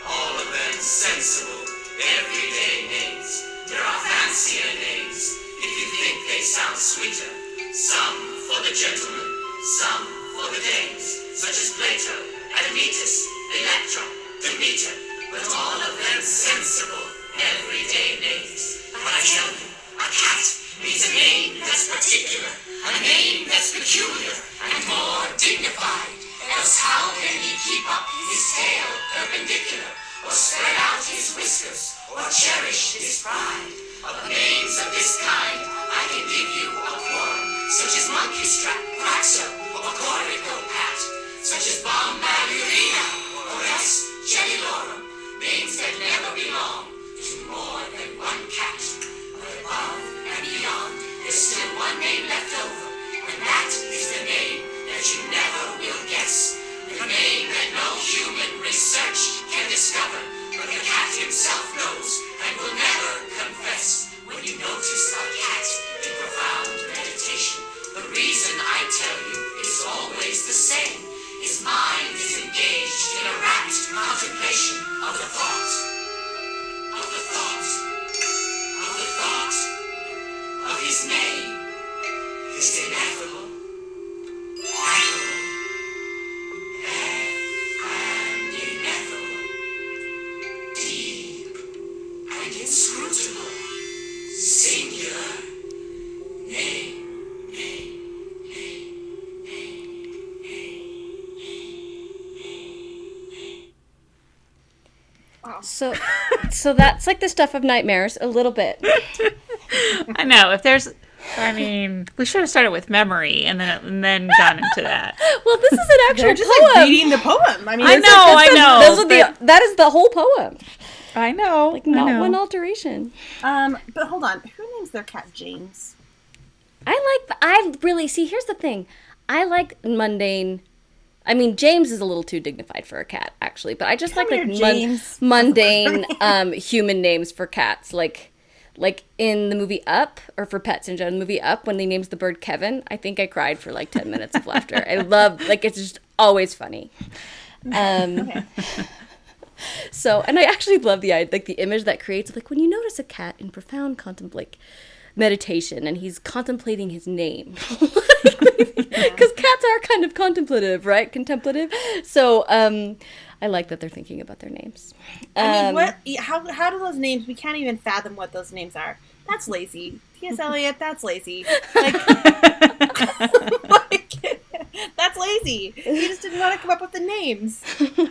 all of them sensible, everyday names. There are fancier names, if you think they sound sweeter. Some for the gentlemen, some for the dames, such as Plato, Admetus, Electra, Demeter, but all of them sensible, everyday names. But I tell you, a cat needs a name that's particular, a name that's peculiar, and more dignified. Else how can he keep up his tail perpendicular, or spread out his whiskers, or cherish his pride? Of names of this kind, I can give you a quorum, such as Munkustrap, Praxo, or Corico Pat, such as Bombalurina, That is the name that you never will guess. The name that no human research can discover. But the cat himself knows and will never confess. When you notice a cat in profound meditation, the reason I tell you is always the same. His mind is engaged in a rapt contemplation of the thought, of the thought, of the thought, of his name, his ineffable. So, so that's like the stuff of nightmares a little bit. I know. If there's, I mean, we should have started with memory and then and then gone into that. Well, this is an actual They're just poem. like reading the poem. I mean, I it's know, like- I know. Those are the. That is the whole poem. I know. Like not know. one alteration. Um, but hold on. Who names their cat James? I like. I really see. Here's the thing. I like mundane. I mean, James is a little too dignified for a cat, actually. But I just Come like like mun- mundane um, human names for cats, like like in the movie Up, or for pets in general. The movie Up, when they names the bird Kevin, I think I cried for like ten minutes of laughter. I love like it's just always funny. Um, so, and I actually love the like the image that creates like when you notice a cat in profound contemplate meditation and he's contemplating his name because cats are kind of contemplative right contemplative so um i like that they're thinking about their names I mean, Um, what? How how do those names? We can't even fathom what those names are. That's lazy. T.S. Eliot. That's lazy. Like, like, that's lazy. He just didn't want to come up with the names.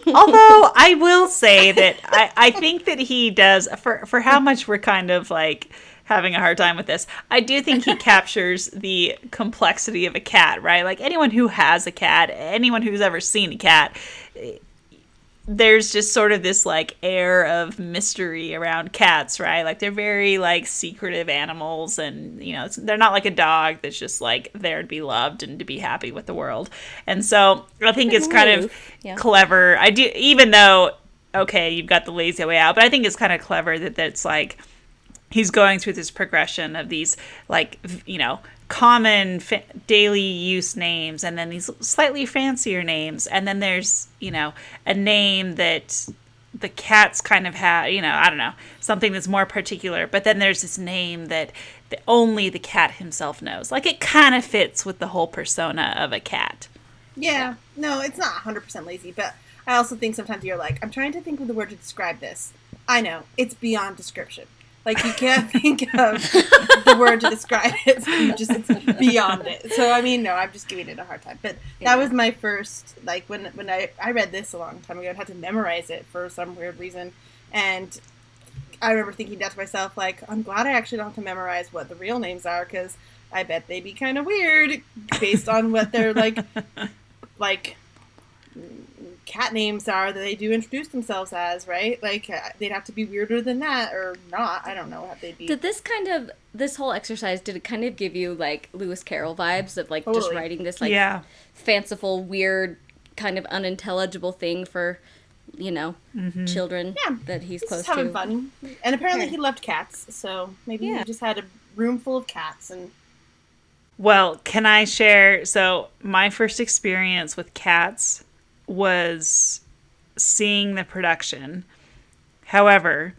Although I will say that I, I think that he does for for how much we're kind of like having a hard time with this. I do think he captures the complexity of a cat, right? Like anyone who has a cat, anyone who's ever seen a cat, there's just sort of this like air of mystery around cats, right? Like they're very like secretive animals and you know, it's, they're not like a dog that's just like there to be loved and to be happy with the world. And so I think it's kind of yeah. clever. I do even though okay, you've got the lazy way out, but I think it's kind of clever that that's like he's going through this progression of these like you know common fa- daily use names and then these slightly fancier names and then there's you know a name that the cats kind of have you know i don't know something that's more particular but then there's this name that, that only the cat himself knows like it kind of fits with the whole persona of a cat Yeah. No, it's not 100% lazy, but I also think sometimes you're like, I'm trying to think of the word to describe this. I know. It's beyond description. Like, you can't think of the word to describe it. So you just, it's beyond it. So, I mean, no, I'm just giving it a hard time. But that was my first, like, when, when I, I read this a long time ago and had to memorize it for some weird reason. And I remember thinking that to myself, like, I'm glad I actually don't have to memorize what the real names are because I bet they'd be kind of weird based on what they're like, like cat names are that they do introduce themselves as, right? Like uh, they'd have to be weirder than that or not. I don't know what they'd be. did this kind of this whole exercise did it kind of give you like lewis carroll vibes of like just writing this like yeah fanciful weird kind of unintelligible thing for you know children Yeah. that he's He's close just having to fun, and apparently Yeah. he loved cats. So maybe Yeah. he just had a room full of cats and Well, can I share? So, my first experience with cats was seeing the production. However,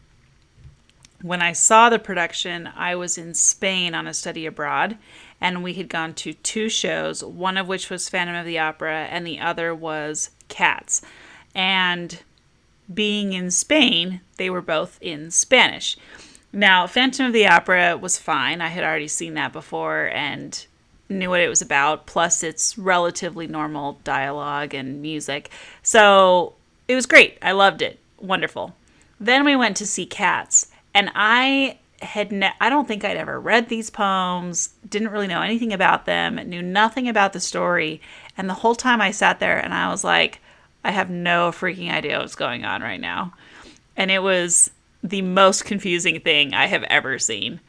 when I saw the production, I was in Spain on a study abroad, and we had gone to two shows, one of which was Phantom of the Opera, and the other was Cats. And being in Spain, they were both in Spanish. Now, Phantom of the Opera was fine. I had already seen that before and knew what it was about. Plus, it's relatively normal dialogue and music. So it was great. I loved it. Wonderful. Then we went to see Cats, and I had ne- I don't think I'd ever read these poems, didn't really know anything about them, knew nothing about the story, and the whole time I sat there and I was like, I have no freaking idea what's going on right now. And it was the most confusing thing I have ever seen.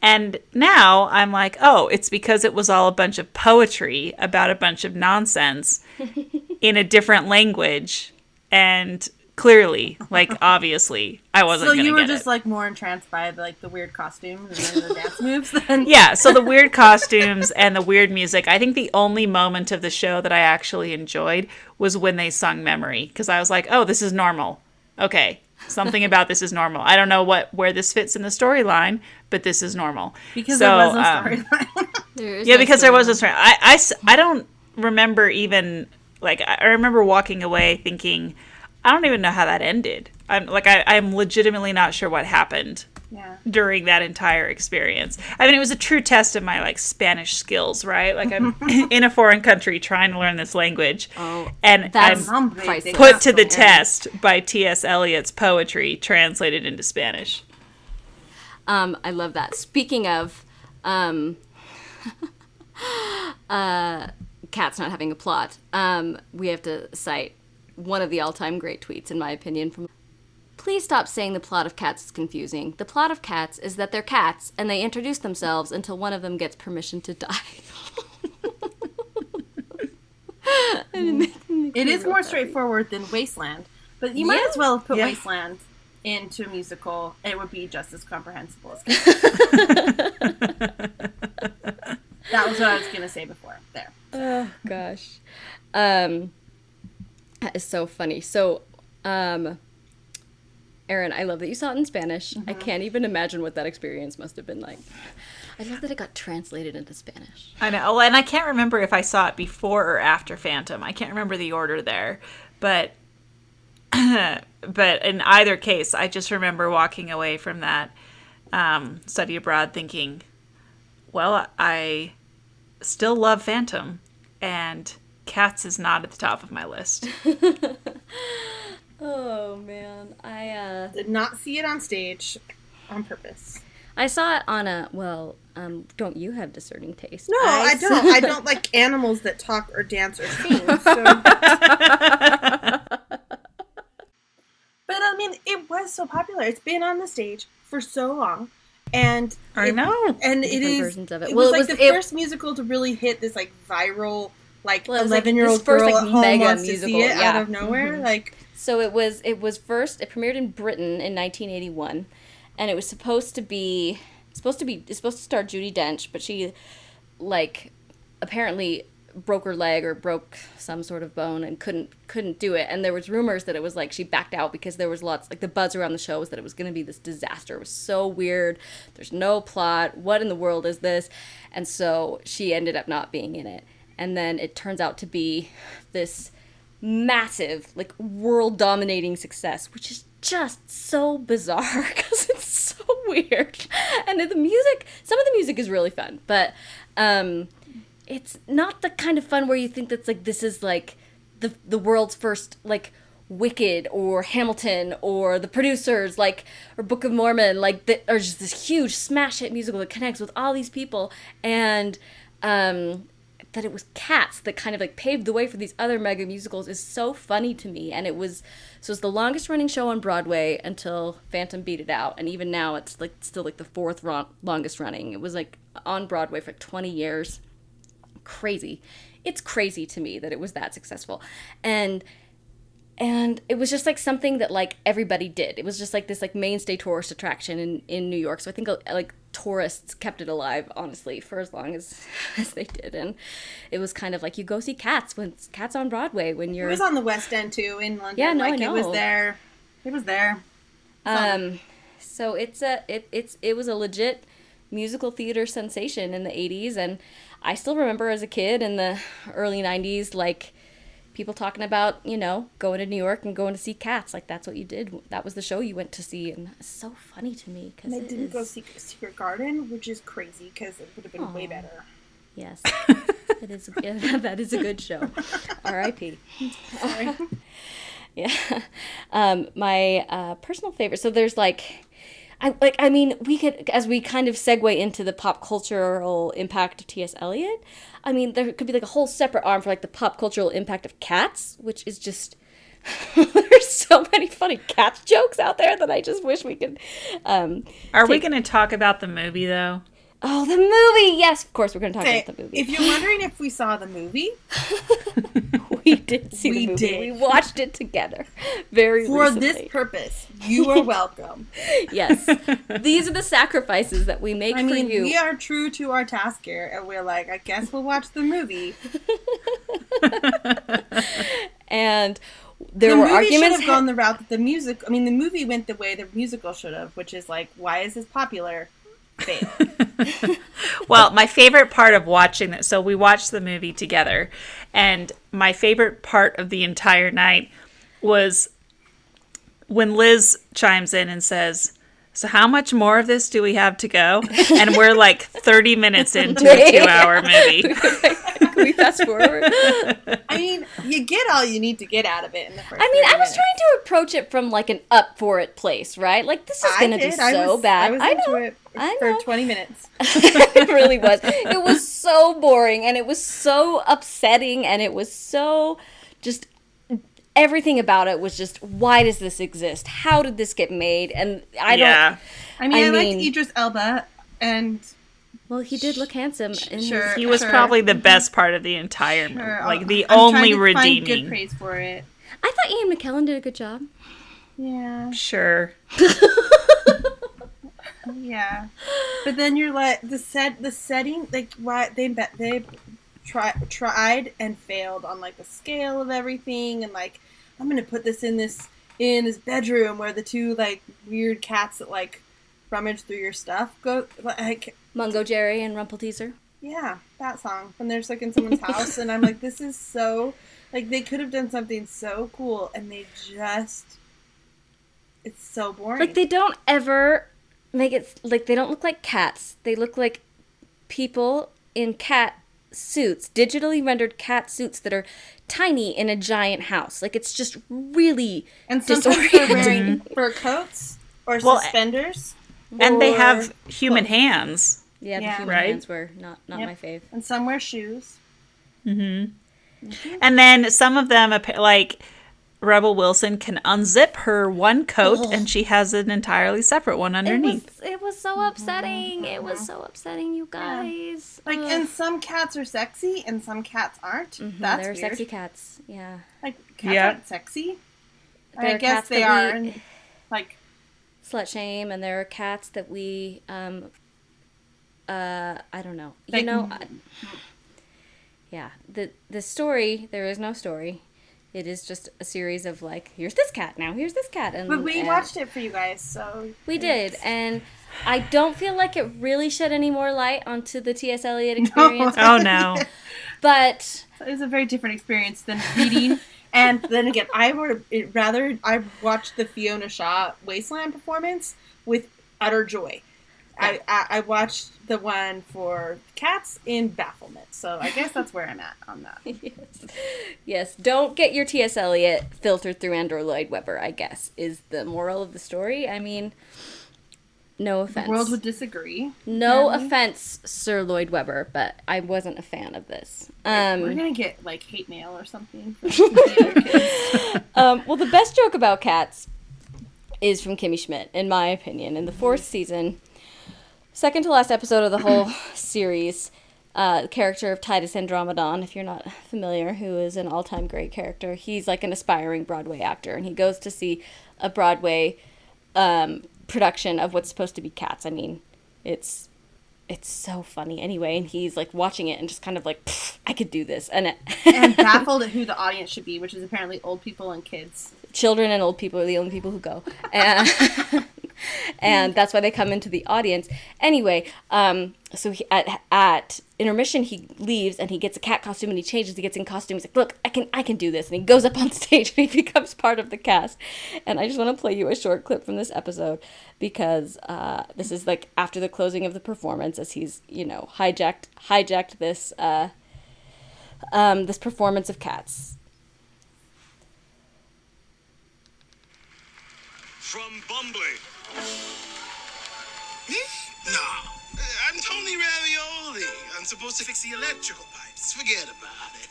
And now I'm like, oh, it's because it was all a bunch of poetry about a bunch of nonsense in a different language. And clearly, like, obviously, I wasn't so you were just it. like more entranced by like the weird costumes and the dance moves than yeah, so the weird costumes and the weird music. I think the only moment of the show that I actually enjoyed was when they sung Memory because I was like, "Oh, this is normal." Okay. Something about this is normal. I don't know what where this fits in the storyline, but this is normal. Because So, there was no um, storyline. There is yeah, no because there was storyline. a story. I don't remember even like I I remember walking away thinking I don't even know how that ended. I'm like I, I'm legitimately not sure what happened yeah. during that entire experience. I mean, it was a true test of my like Spanish skills, right? Like I'm in a foreign country trying to learn this language, Oh, and that's I'm priceless. put to the test by T.S. Eliot's poetry translated into Spanish. Um, I love that. Speaking of, um, uh, cats not having a plot, um, we have to cite one of the all-time great tweets, in my opinion, from. Please stop saying the plot of Cats is confusing. The plot of Cats is that they're cats and they introduce themselves until one of them gets permission to die. It is more straightforward than Wasteland, but you might as well have put Yeah. Wasteland into a musical. It would be just as comprehensible as That was what I was going to say before. There. Oh gosh. Um that is so funny. So um Erin, I love that you saw it in Spanish. I can't even imagine what that experience must have been like. I love that it got translated into Spanish. I know, oh, and I can't remember if I saw it before or after Phantom. I can't remember the order there, but but in either case, I just remember walking away from that um, study abroad thinking, well, I still love Phantom, and Cats is not at the top of my list. Oh man. I uh Did not see it on stage on purpose. I saw it on a well, um don't you have discerning taste? No, I don't. I don't like animals that talk or dance or sing. So. but I mean, it was so popular. It's been on the stage for so long, and I it- know. and it is versions of it. It Well, was it like was- the it- first musical to really hit this like viral, like Well, it was, like, eleven year old this first, girl like, at home mega wants to see it yeah. out of nowhere. Like So it was it was first it premiered in Britain in 1981 and it was supposed to be supposed to be it's supposed to star Judi Dench but she like apparently broke her leg or broke some sort of bone and couldn't couldn't do it. And there was rumors that it was like she backed out because there was lots like the buzz around the show was that it was going to be this disaster. It was so weird. There's no plot. What in the world is this? And so she ended up not being in it. And then it turns out to be this massive like world dominating success which is just so bizarre because it's so weird. And the music some of the music is really fun but um it's not the kind of fun where you think that's like this is like the the world's first like Wicked or Hamilton or The Producers like or Book of Mormon like that are just this huge smash hit musical that connects with all these people. And um that it was Cats that kind of like paved the way for these other mega musicals is so funny to me and it was so it's the longest running show on Broadway until Phantom beat it out and even now it's like still like the fourth ron- longest running it was like on Broadway for like 20 years crazy. It's crazy to me that it was that successful. And and it was just like something that like everybody did. It was just like this like mainstay tourist attraction in in New York. So I think uh, like tourists kept it alive honestly for as long as as they did and it was kind of like you go see cats when cats on Broadway when you're it was on the West End too in London. Yeah, no, I like it was there. It was there. Um, so it's a it it's it was a legit musical theater sensation in the 80s and I still remember as a kid in the early 90s like people talking about, you know, going to New York and going to see cats like that's what you did. That was the show you went to see and it's so funny to me And they didn't go see Secret Garden, which is crazy because it would have been way better. Yes. it is that is a good show. R.I.P. Sorry. Yeah. Um, my uh, personal favorite. So there's like, I like. I mean, we could as we kind of segue into the pop cultural impact of T.S. Eliot. I mean, there could be like a whole separate arm for like the pop cultural impact of Cats, which is just. there's so many funny cat jokes out there that I just wish we could. Um, Are we going to talk about the movie though? Oh, the movie! Yes, of course we're going to talk about the movie. if you're wondering if we saw the movie, we did see We the movie. did. We watched it together. Very for recently. this purpose, you are welcome. Yes. These are the sacrifices that we make I for mean, you. we are true to our task here, and we're like, I guess we'll watch the movie. And there the were movie arguments. should have gone the route that the music. I mean, the movie went the way the musical should have, which is like, why is this popular? Well, my favorite part of watching that, so we watched the movie together, and my favorite part of the entire night was when Liz chimes in and says, So, how much more of this do we have to go? And we're like 30 minutes into a two hour movie. Can we fast forward? I mean, you get all you need to get out of it in the first. I mean, I was minutes. trying to approach it from like an up for it place, right? Like this is going to be did. I so was- bad. I was I into know. it I for 20 minutes. it really was. It was so boring and it was so upsetting and it was so just everything about it was just why does this exist? How did this get made? And I don't. yeah. I mean, I, I liked mean- Idris Elba, and well, he did look handsome in Sure. his He was Sure. probably the mm-hmm. best part of the entire movie. Sure, Like the I'm only trying to Find good redeeming. praise for it. I thought Ian McKellen did a good job. Yeah, Sure. yeah. But then you're like the set, the setting, like why they bet they try, tried and failed on like the scale of everything, and like I'm gonna put this in this in his bedroom where the two like weird cats that like rummage through your stuff go like Mungojerrie and Rumpleteazer. Yeah, that song. When there's like in someone's house, and I'm like, this is so. Like, they could have done something so cool, and they just. It's so boring. Like they don't ever make it like they don't look like cats. They look like people in cat suits, digitally rendered cat suits that are tiny in a giant house. Like it's just really and sometimes they're wearing disorienting. fur coats or Well, suspenders, And they have human hands. Yeah, the human Right? hands were not not Yep. my fave. and some wear shoes. Hmm. And then some of them, appa- like Rebel Wilson, can unzip her one coat and she has an entirely separate one It was underneath. it was so upsetting. It was so upsetting, you guys. Like, Ugh. and some cats are sexy, and some cats aren't. Mhm, That's they're weird. sexy cats. Yeah, Like, cats Yeah. aren't sexy. I They're guess cats they are. we- and, like, slut shame, and there are cats that we um. Uh, I don't know. You know. I, yeah the the story there is no story. It is just a series of like here's this cat now here's this cat and but we and- watched it for you guys, so We did, and I don't feel like it really shed any more light onto the T.S. Eliot experience. Oh no. But it was a very different experience than reading. and then again, I would rather I watched the Fiona Shaw Wasteland performance with utter joy. I, I, I watched the one for cats in bafflement, so I guess that's where I'm at on that. yes, yes, don't get your T.S. Eliot filtered through Andrew Lloyd Webber. I guess is the moral of the story. I mean, no offense. The world would disagree. no apparently. offense, Sir Lloyd Webber, but I wasn't a fan of this. We're Um, gonna get like hate mail or something. From the other kids. um, well, the best joke about cats is from Kimmy Schmidt, in my opinion. In the fourth season, second to last episode of the whole series, uh, character of Titus Andromedon, if you're not familiar, who is an all time great character, he's like an aspiring Broadway actor, and he goes to see a Broadway um, production of what's supposed to be cats. I mean, it's. It's so funny anyway, and he's like watching it and just kind of like, I could do this. And, and baffled at who the audience should be, which is apparently old people and kids. children and old people are the only people who go and, and that's why they come into the audience. Anyway um, so he, at, at intermission he leaves and he gets a cat costume and he changes he gets in costume he's like look i can i can do this. And he goes up on stage and he becomes part of the cast. And i just want to play you a short clip from this episode because uh, this is like after the closing of the performance as he's you know hijacked hijacked this uh, um, this performance of cats. From Bumbly. Me? No. I'm Tony Ravioli. I'm supposed to fix the electrical pipes. Forget about it.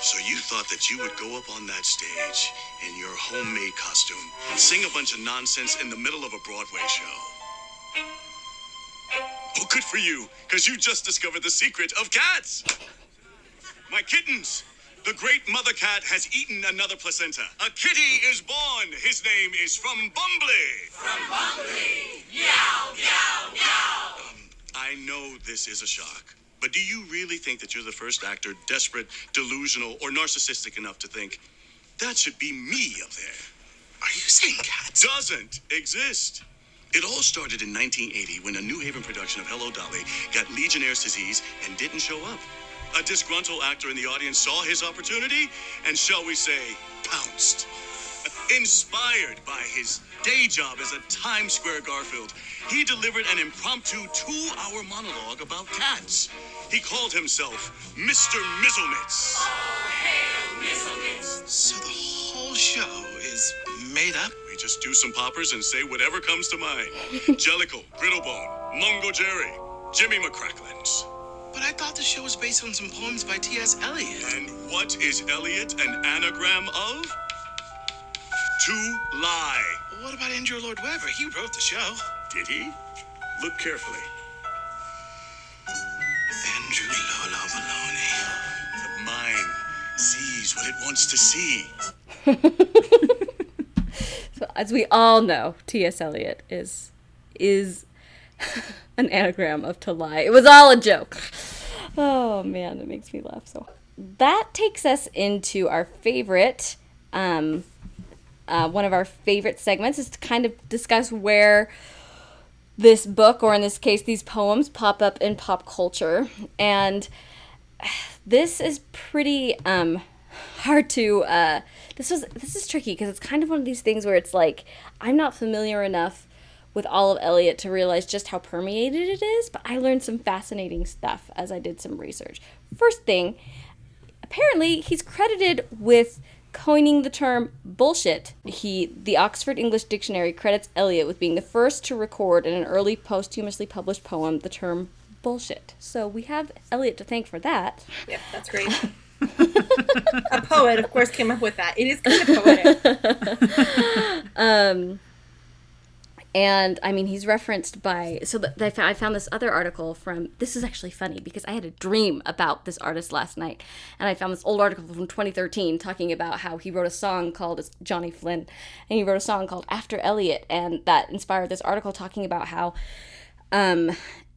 So you thought that you would go up on that stage in your homemade costume and sing a bunch of nonsense in the middle of a Broadway show? Oh, good for you, because you just discovered the secret of cats. My kittens, the great mother cat has eaten another placenta. A kitty is born. His name is from Bumbly. From Bumbly. Meow, meow, meow. Um, I know this is a shock, But do you really think that you're the first actor desperate, delusional, or narcissistic enough to think that should be me up there? Are you saying cats? Doesn't exist. It all started in 1980 when a New Haven production of Hello Dolly got Legionnaire's disease and didn't show up. A disgruntled actor in the audience saw his opportunity and, shall we say, pounced. Inspired by his day job as a Times Square Garfield, he delivered an impromptu two hour monologue about cats. He called himself Mr. Mizzlemits. So the whole show is made up? We just do some poppers and say whatever comes to mind. Jellicle, Griddlebone, Mungojerrie, Jimmy McCracklins. But I thought the show was based on some poems by T.S. Eliot. And what is Eliot an anagram of? To lie. What about Andrew Lloyd Webber? He wrote the show. Did he? Look carefully. Andrew Lolo Maloney. The mind sees what it wants to see. So as we all know, T.S. Eliot is is an anagram of to lie. It was all a joke. Oh man, it makes me laugh so. That takes us into our favorite, um, uh, one of our favorite segments is to kind of discuss where this book, or in this case, these poems, pop up in pop culture, and this is pretty um, hard to. Uh, this was this is tricky because it's kind of one of these things where it's like I'm not familiar enough with all of Eliot to realize just how permeated it is, but I learned some fascinating stuff as I did some research. First thing, apparently he's credited with coining the term bullshit. He the Oxford English Dictionary credits Eliot with being the first to record in an early posthumously published poem the term bullshit. So we have Eliot to thank for that. Yep, that's great. a poet, of course, came up with that. It is kind of poetic. Um, And I mean, he's referenced by. So th- I I found this other article from. This is actually funny because I had a dream about this artist last night. And I found this old article from 2013 talking about how he wrote a song called Johnny Flynn. And he wrote a song called After Elliot. And that inspired this article talking about how um,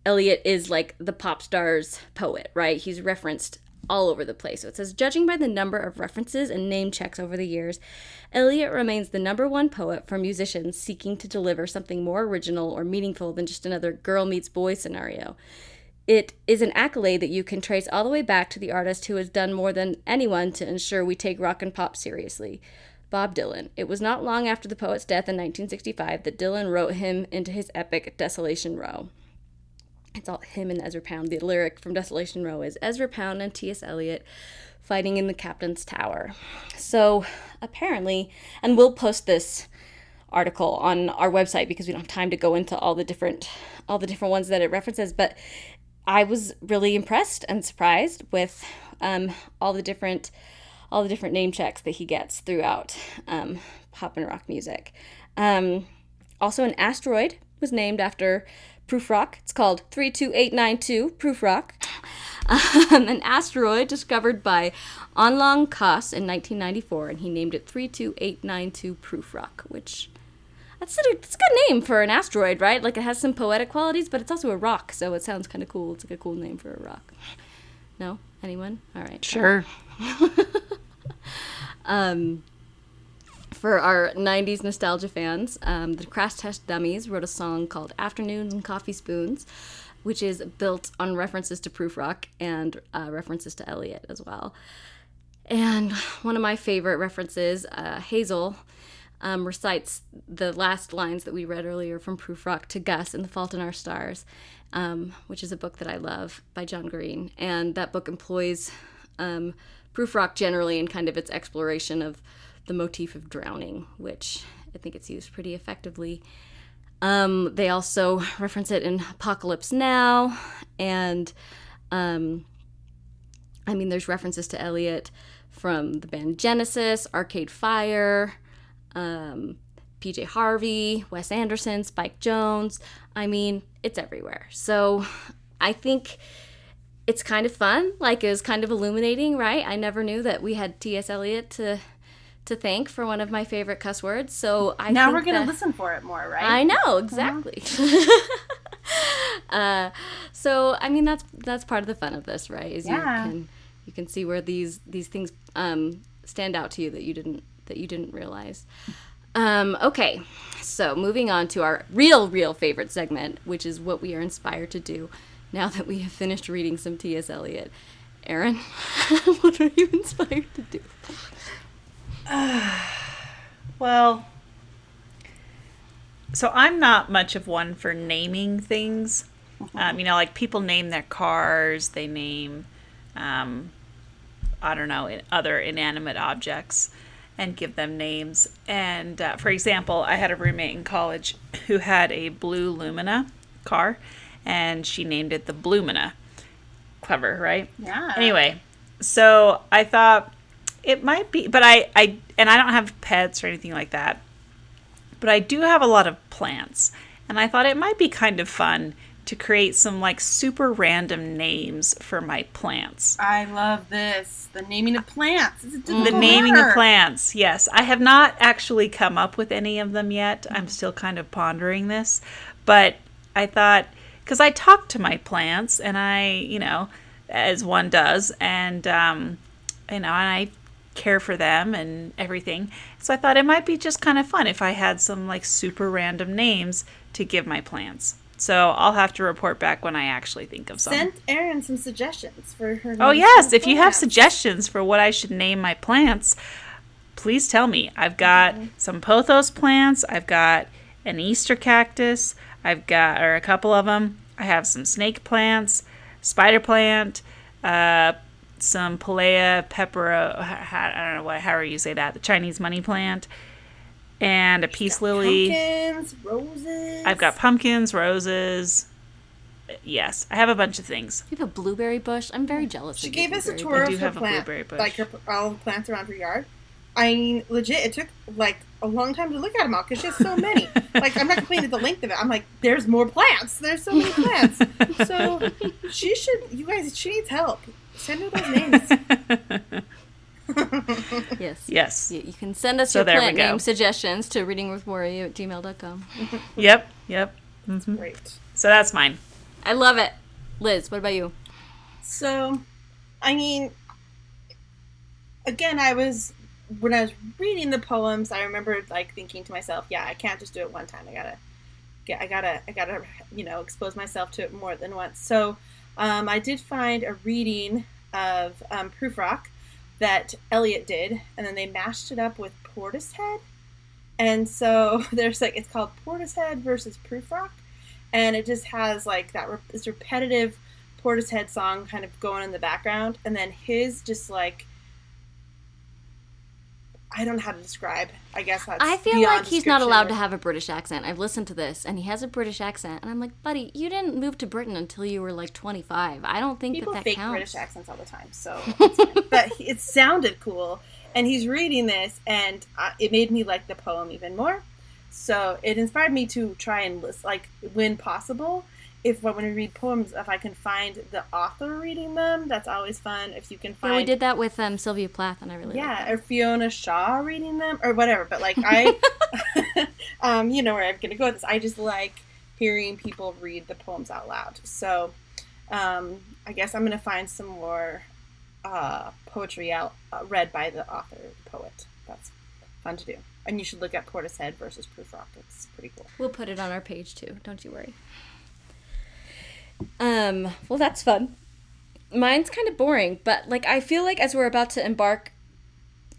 Eliot is like the pop star's poet, right? He's referenced all over the place. So it says, judging by the number of references and name checks over the years, Eliot remains the number one poet for musicians seeking to deliver something more original or meaningful than just another girl meets boy scenario. It is an accolade that you can trace all the way back to the artist who has done more than anyone to ensure we take rock and pop seriously. Bob Dylan. It was not long after the poet's death in 1965 that Dylan wrote him into his epic Desolation Row. It's all him and Ezra Pound. The lyric from Desolation Row is Ezra Pound and T.S. Eliot fighting in the captain's tower. So apparently, and we'll post this article on our website because we don't have time to go into all the different all the different ones that it references. But I was really impressed and surprised with um, all the different all the different name checks that he gets throughout um, pop and rock music. Um, also, an asteroid was named after Prufrock. It's called 32892 Prufrock. Um, an asteroid discovered by Anlong Kas in 1994, and he named it 32892 Prufrock, which that's a, that's a good name for an asteroid, right? Like it has some poetic qualities, but it's also a rock, so it sounds kind of cool. It's like a cool name for a rock. No? Anyone? All right. Sure. for our 90s nostalgia fans, um, the Crash Test Dummies wrote a song called Afternoons and Coffee Spoons, which is built on references to Prufrock and uh, references to Eliot as well. And one of my favorite references, uh, Hazel, um, recites the last lines that we read earlier from Prufrock to Gus in The Fault in Our Stars, um, which is a book that I love by John Green. And that book employs um, Prufrock generally in kind of its exploration of the motif of drowning, which I think it's used pretty effectively. Um, they also reference it in Apocalypse Now, and um, I mean, there's references to Eliot from the band Genesis, Arcade Fire, um, PJ Harvey, Wes Anderson, Spike Jonze. I mean, it's everywhere. So I think it's kind of fun. Like it was kind of illuminating, right? I never knew that we had T.S. Eliot to to thank for one of my favorite cuss words. So I now we're gonna that- listen for it more, right? I know exactly. uh, so I mean that's that's part of the fun of this, right? Is Yeah. you can you can see where these these things um, stand out to you that you didn't that you didn't realize. Um, okay, so moving on to our real real favorite segment, which is what we are inspired to do now that we have finished reading some T.S. Eliot. Erin, what are you inspired to do? Well, so I'm not much of one for naming things. Um, you know, like people name their cars, they name, um, I don't know, other inanimate objects and give them names. And uh, for example, I had a roommate in college who had a blue Lumina car and she named it the Blumina. Clever, right? Yeah. Anyway, so I thought it might be, but I, I, and I don't have pets or anything like that, but I do have a lot of plants, and I thought it might be kind of fun to create some like super random names for my plants. I love this. The naming of plants. The naming matter. of plants, yes. I have not actually come up with any of them yet. I'm still kind of pondering this, but I thought because I talk to my plants and I, you know, as one does, and um, you know, and I care for them and everything. So I thought it might be just kind of fun if I had some like super random names to give my plants. So I'll have to report back when I actually think of some. Send Erin some suggestions for her. Oh yes, if you have suggestions for what I should name my plants, please tell me. I've got some pothos plants, I've got an Easter cactus, I've got or a couple of them. I have some snake plants, spider plant, uh, some Palea pepper. Uh, I don't know what however you say that. The Chinese money plant, and a peace lily. Pumpkins, roses. I've got pumpkins, roses. Yes, I have a bunch of things. You have a blueberry bush. I'm very jealous. She of gave us a blueberry tour I of do her have a plant, blueberry bush. like her, all the plants around her yard. I mean, legit, it took like a long time to look at them all because she has so many. like, I'm not complaining the length of it. I'm like, there's more plants. There's so many plants. so she should, you guys, she needs help. Send her those names. Yes. Yes. You, you can send us So your there plant name suggestions to readingwithrory at gmail.com. Yep. Yep. Great. So that's mine. I love it. Liz, what about you? So, I mean, again, I was when I was reading the poems, I remembered like thinking to myself, "Yeah, I can't just do it one time. I gotta get, I gotta, I gotta, you know, expose myself to it more than once." So, um, I did find a reading of um, Prufrock that Eliot did, and then they mashed it up with Portishead, and so there's like it's called Portishead versus Prufrock, and it just has like that re- this repetitive Portishead song kind of going in the background, and then his just like I don't know how to describe. I guess that's I feel like he's not allowed to have a British accent. I've listened to this, and he has a British accent, and I'm like, buddy, you didn't move to Britain until you were like 25. I don't think People that that fake counts. British accents all the time, so but it sounded cool. And he's reading this, and uh, it made me like the poem even more. So it inspired me to try and list, like, when possible, if when we read poems, if I can find the author reading them, that's always fun. If you can find, Yeah, we did that with um, Sylvia Plath, and I really yeah, or Fiona Shaw reading them, or whatever. But like I, um, you know where I'm gonna go with this. I just like hearing people read the poems out loud. So, um, I guess I'm gonna find some more uh, poetry out uh, read by the author, poet. That's fun to do. And you should look at Portishead versus Prufrock. It's pretty cool. We'll put it on our page too. Don't you worry. Um, well, that's fun. Mine's kind of boring, but like I feel like as we're about to embark,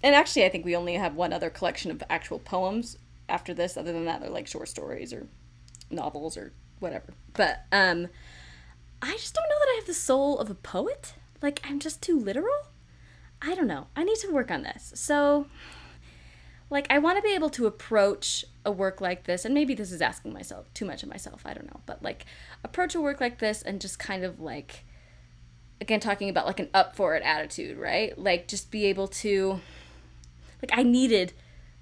and actually I think we only have one other collection of actual poems after this. Other than that, they're like short stories or novels or whatever. But um, I just don't know that I have the soul of a poet. Like I'm just too literal. I don't know. I need to work on this. So like I want to be able to approach a work like this and maybe this is asking myself too much of myself I don't know but like approach a work like this and just kind of like again talking about like an up for it attitude right? Like just be able to like I needed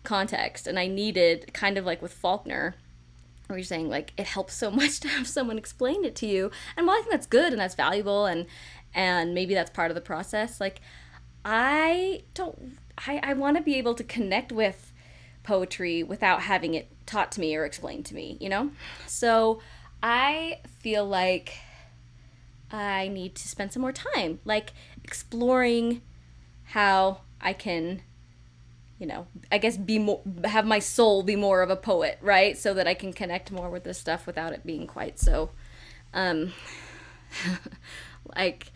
context and I needed kind of like with Faulkner where you're saying like it helps so much to have someone explain it to you and while I think that's good and that's valuable and and maybe that's part of the process like I don't I, I want to be able to connect with poetry without having it taught to me or explained to me, you know? So I feel like I need to spend some more time, like exploring how I can, you know, I guess be more, have my soul be more of a poet, right? So that I can connect more with this stuff without it being quite so, um, like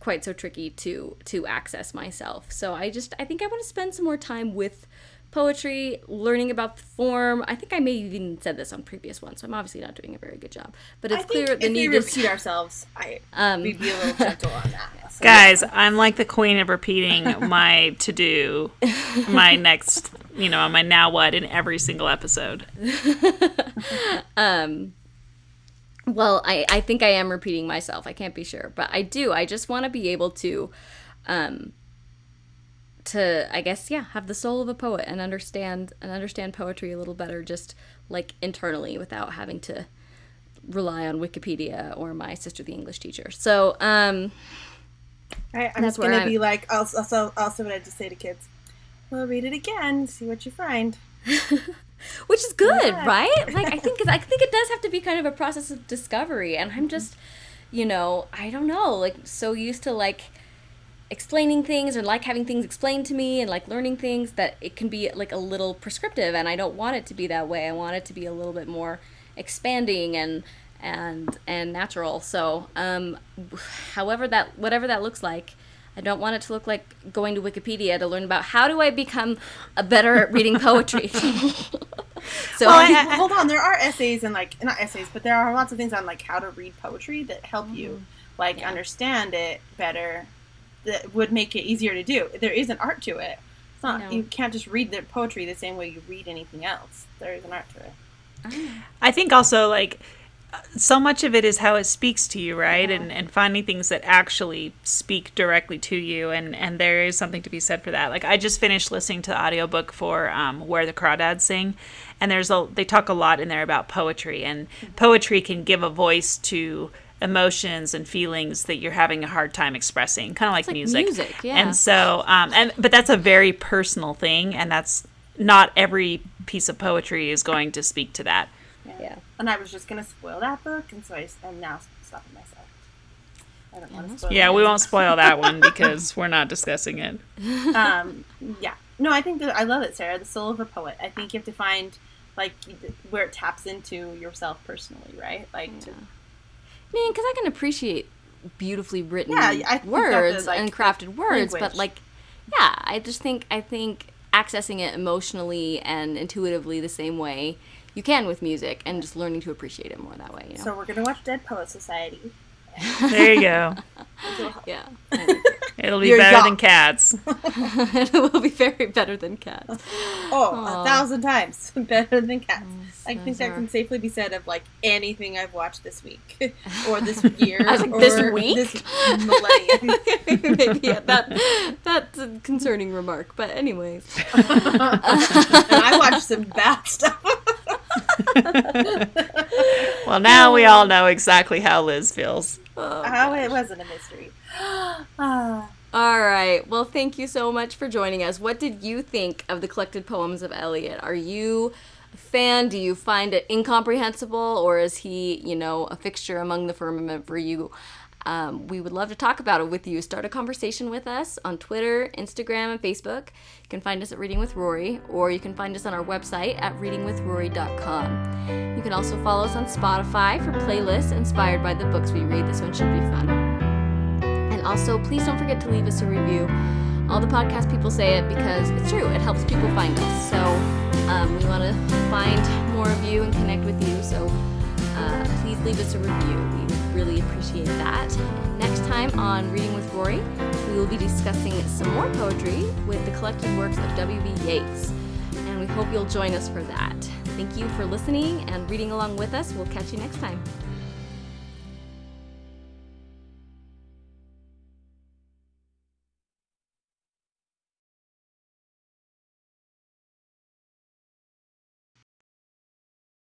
quite so tricky to to access myself. So I just I think I want to spend some more time with poetry, learning about the form. I think I may have even said this on previous ones, so I'm obviously not doing a very good job. But it's I think clear the if need is repeat ourselves, I Um, we'd be a little gentle on that. So Guys, I'm like the queen of repeating my to do, my next, you know, my now what in every single episode. Well, I, I think I am repeating myself. I can't be sure, but I do. I just want to be able to, um, to I guess yeah, have the soul of a poet and understand and understand poetry a little better, just like internally, without having to rely on Wikipedia or my sister, the English teacher. So, um, Right, I'm just gonna I'm- be like also also also what I just say to kids. Well, read it again, see what you find. which is good, Yeah. right? Like I think I think it does have to be kind of a process of discovery, and I'm just, you know, I don't know, like so used to like explaining things and like having things explained to me and like learning things that it can be like a little prescriptive, and I don't want it to be that way. I want it to be a little bit more expanding and and and natural. So, um, however that whatever that looks like. I don't want it to look like going to Wikipedia to learn about how do I become a better at reading poetry. so Well, I- hold on, there are essays and like not essays, but there are lots of things on like how to read poetry that help you Mm-hmm. like understand it better. That would make it easier to do. There is an art to it. It's not know. you can't just read the poetry the same way you read anything else. There is an art to it. I think also like so much of it is how it speaks to you, right? And and finding things that actually speak directly to you and and there is something to be said for that. Like I just finished listening to the audiobook for um Where the Crawdads Sing and there's a they talk a lot in there about poetry and poetry can give a voice to emotions and feelings that you're having a hard time expressing, kind of like, like music. music, yeah. And so um and but that's a very personal thing and that's not every piece of poetry is going to speak to that. yeah. And I was just gonna spoil that book, and so I am now stopping myself. I don't want to spoil. Yeah, it. we won't spoil that one because we're not discussing it. um, yeah. No, I think that I love it, Sarah. The soul of a poet. I think you have to find like where it taps into yourself personally, right? Like, to, I mean, because I can appreciate beautifully written Yeah, I words the, like, and crafted words, but like, yeah, I just think I think accessing it emotionally and intuitively the same way you can with music, and just learning to appreciate it more that way. You know? so we're gonna watch Dead Poet Society. There you go. yeah, It'll be You're better young. than cats. it will be very better than cats. Oh, a thousand times better than cats. Oh, I think that are- can safely be said of like anything I've watched this week or this year. I was like, or this week? this millennium. Maybe yeah, that that's a concerning remark, but anyways. I watched some bad stuff. Well, now we all know exactly how Liz feels. How it wasn't a mystery. Ah. All right. Well, thank you so much for joining us. What did you think of the collected poems of Eliot? Are you a fan? Do you find it incomprehensible, or is he, you know, a fixture among the firmament for you? Um, we would love to talk about it with you. Start a conversation with us on Twitter, Instagram, and Facebook. You can find us at Reading with Rory, or you can find us on our website at readingwithrory.com. You can also follow us on Spotify for playlists inspired by the books we read. This one should be fun. And also, please don't forget to leave us a review. All the podcast people say it because it's true. It helps people find us. So um, we want to find more of you and connect with you. So uh, please leave us a review. We would really appreciate that. Next time on Reading with Rory, we will be discussing some more poetry with the collected works of W.B. Yeats. And we hope you'll join us for that. Thank you for listening and reading along with us. We'll catch you next time.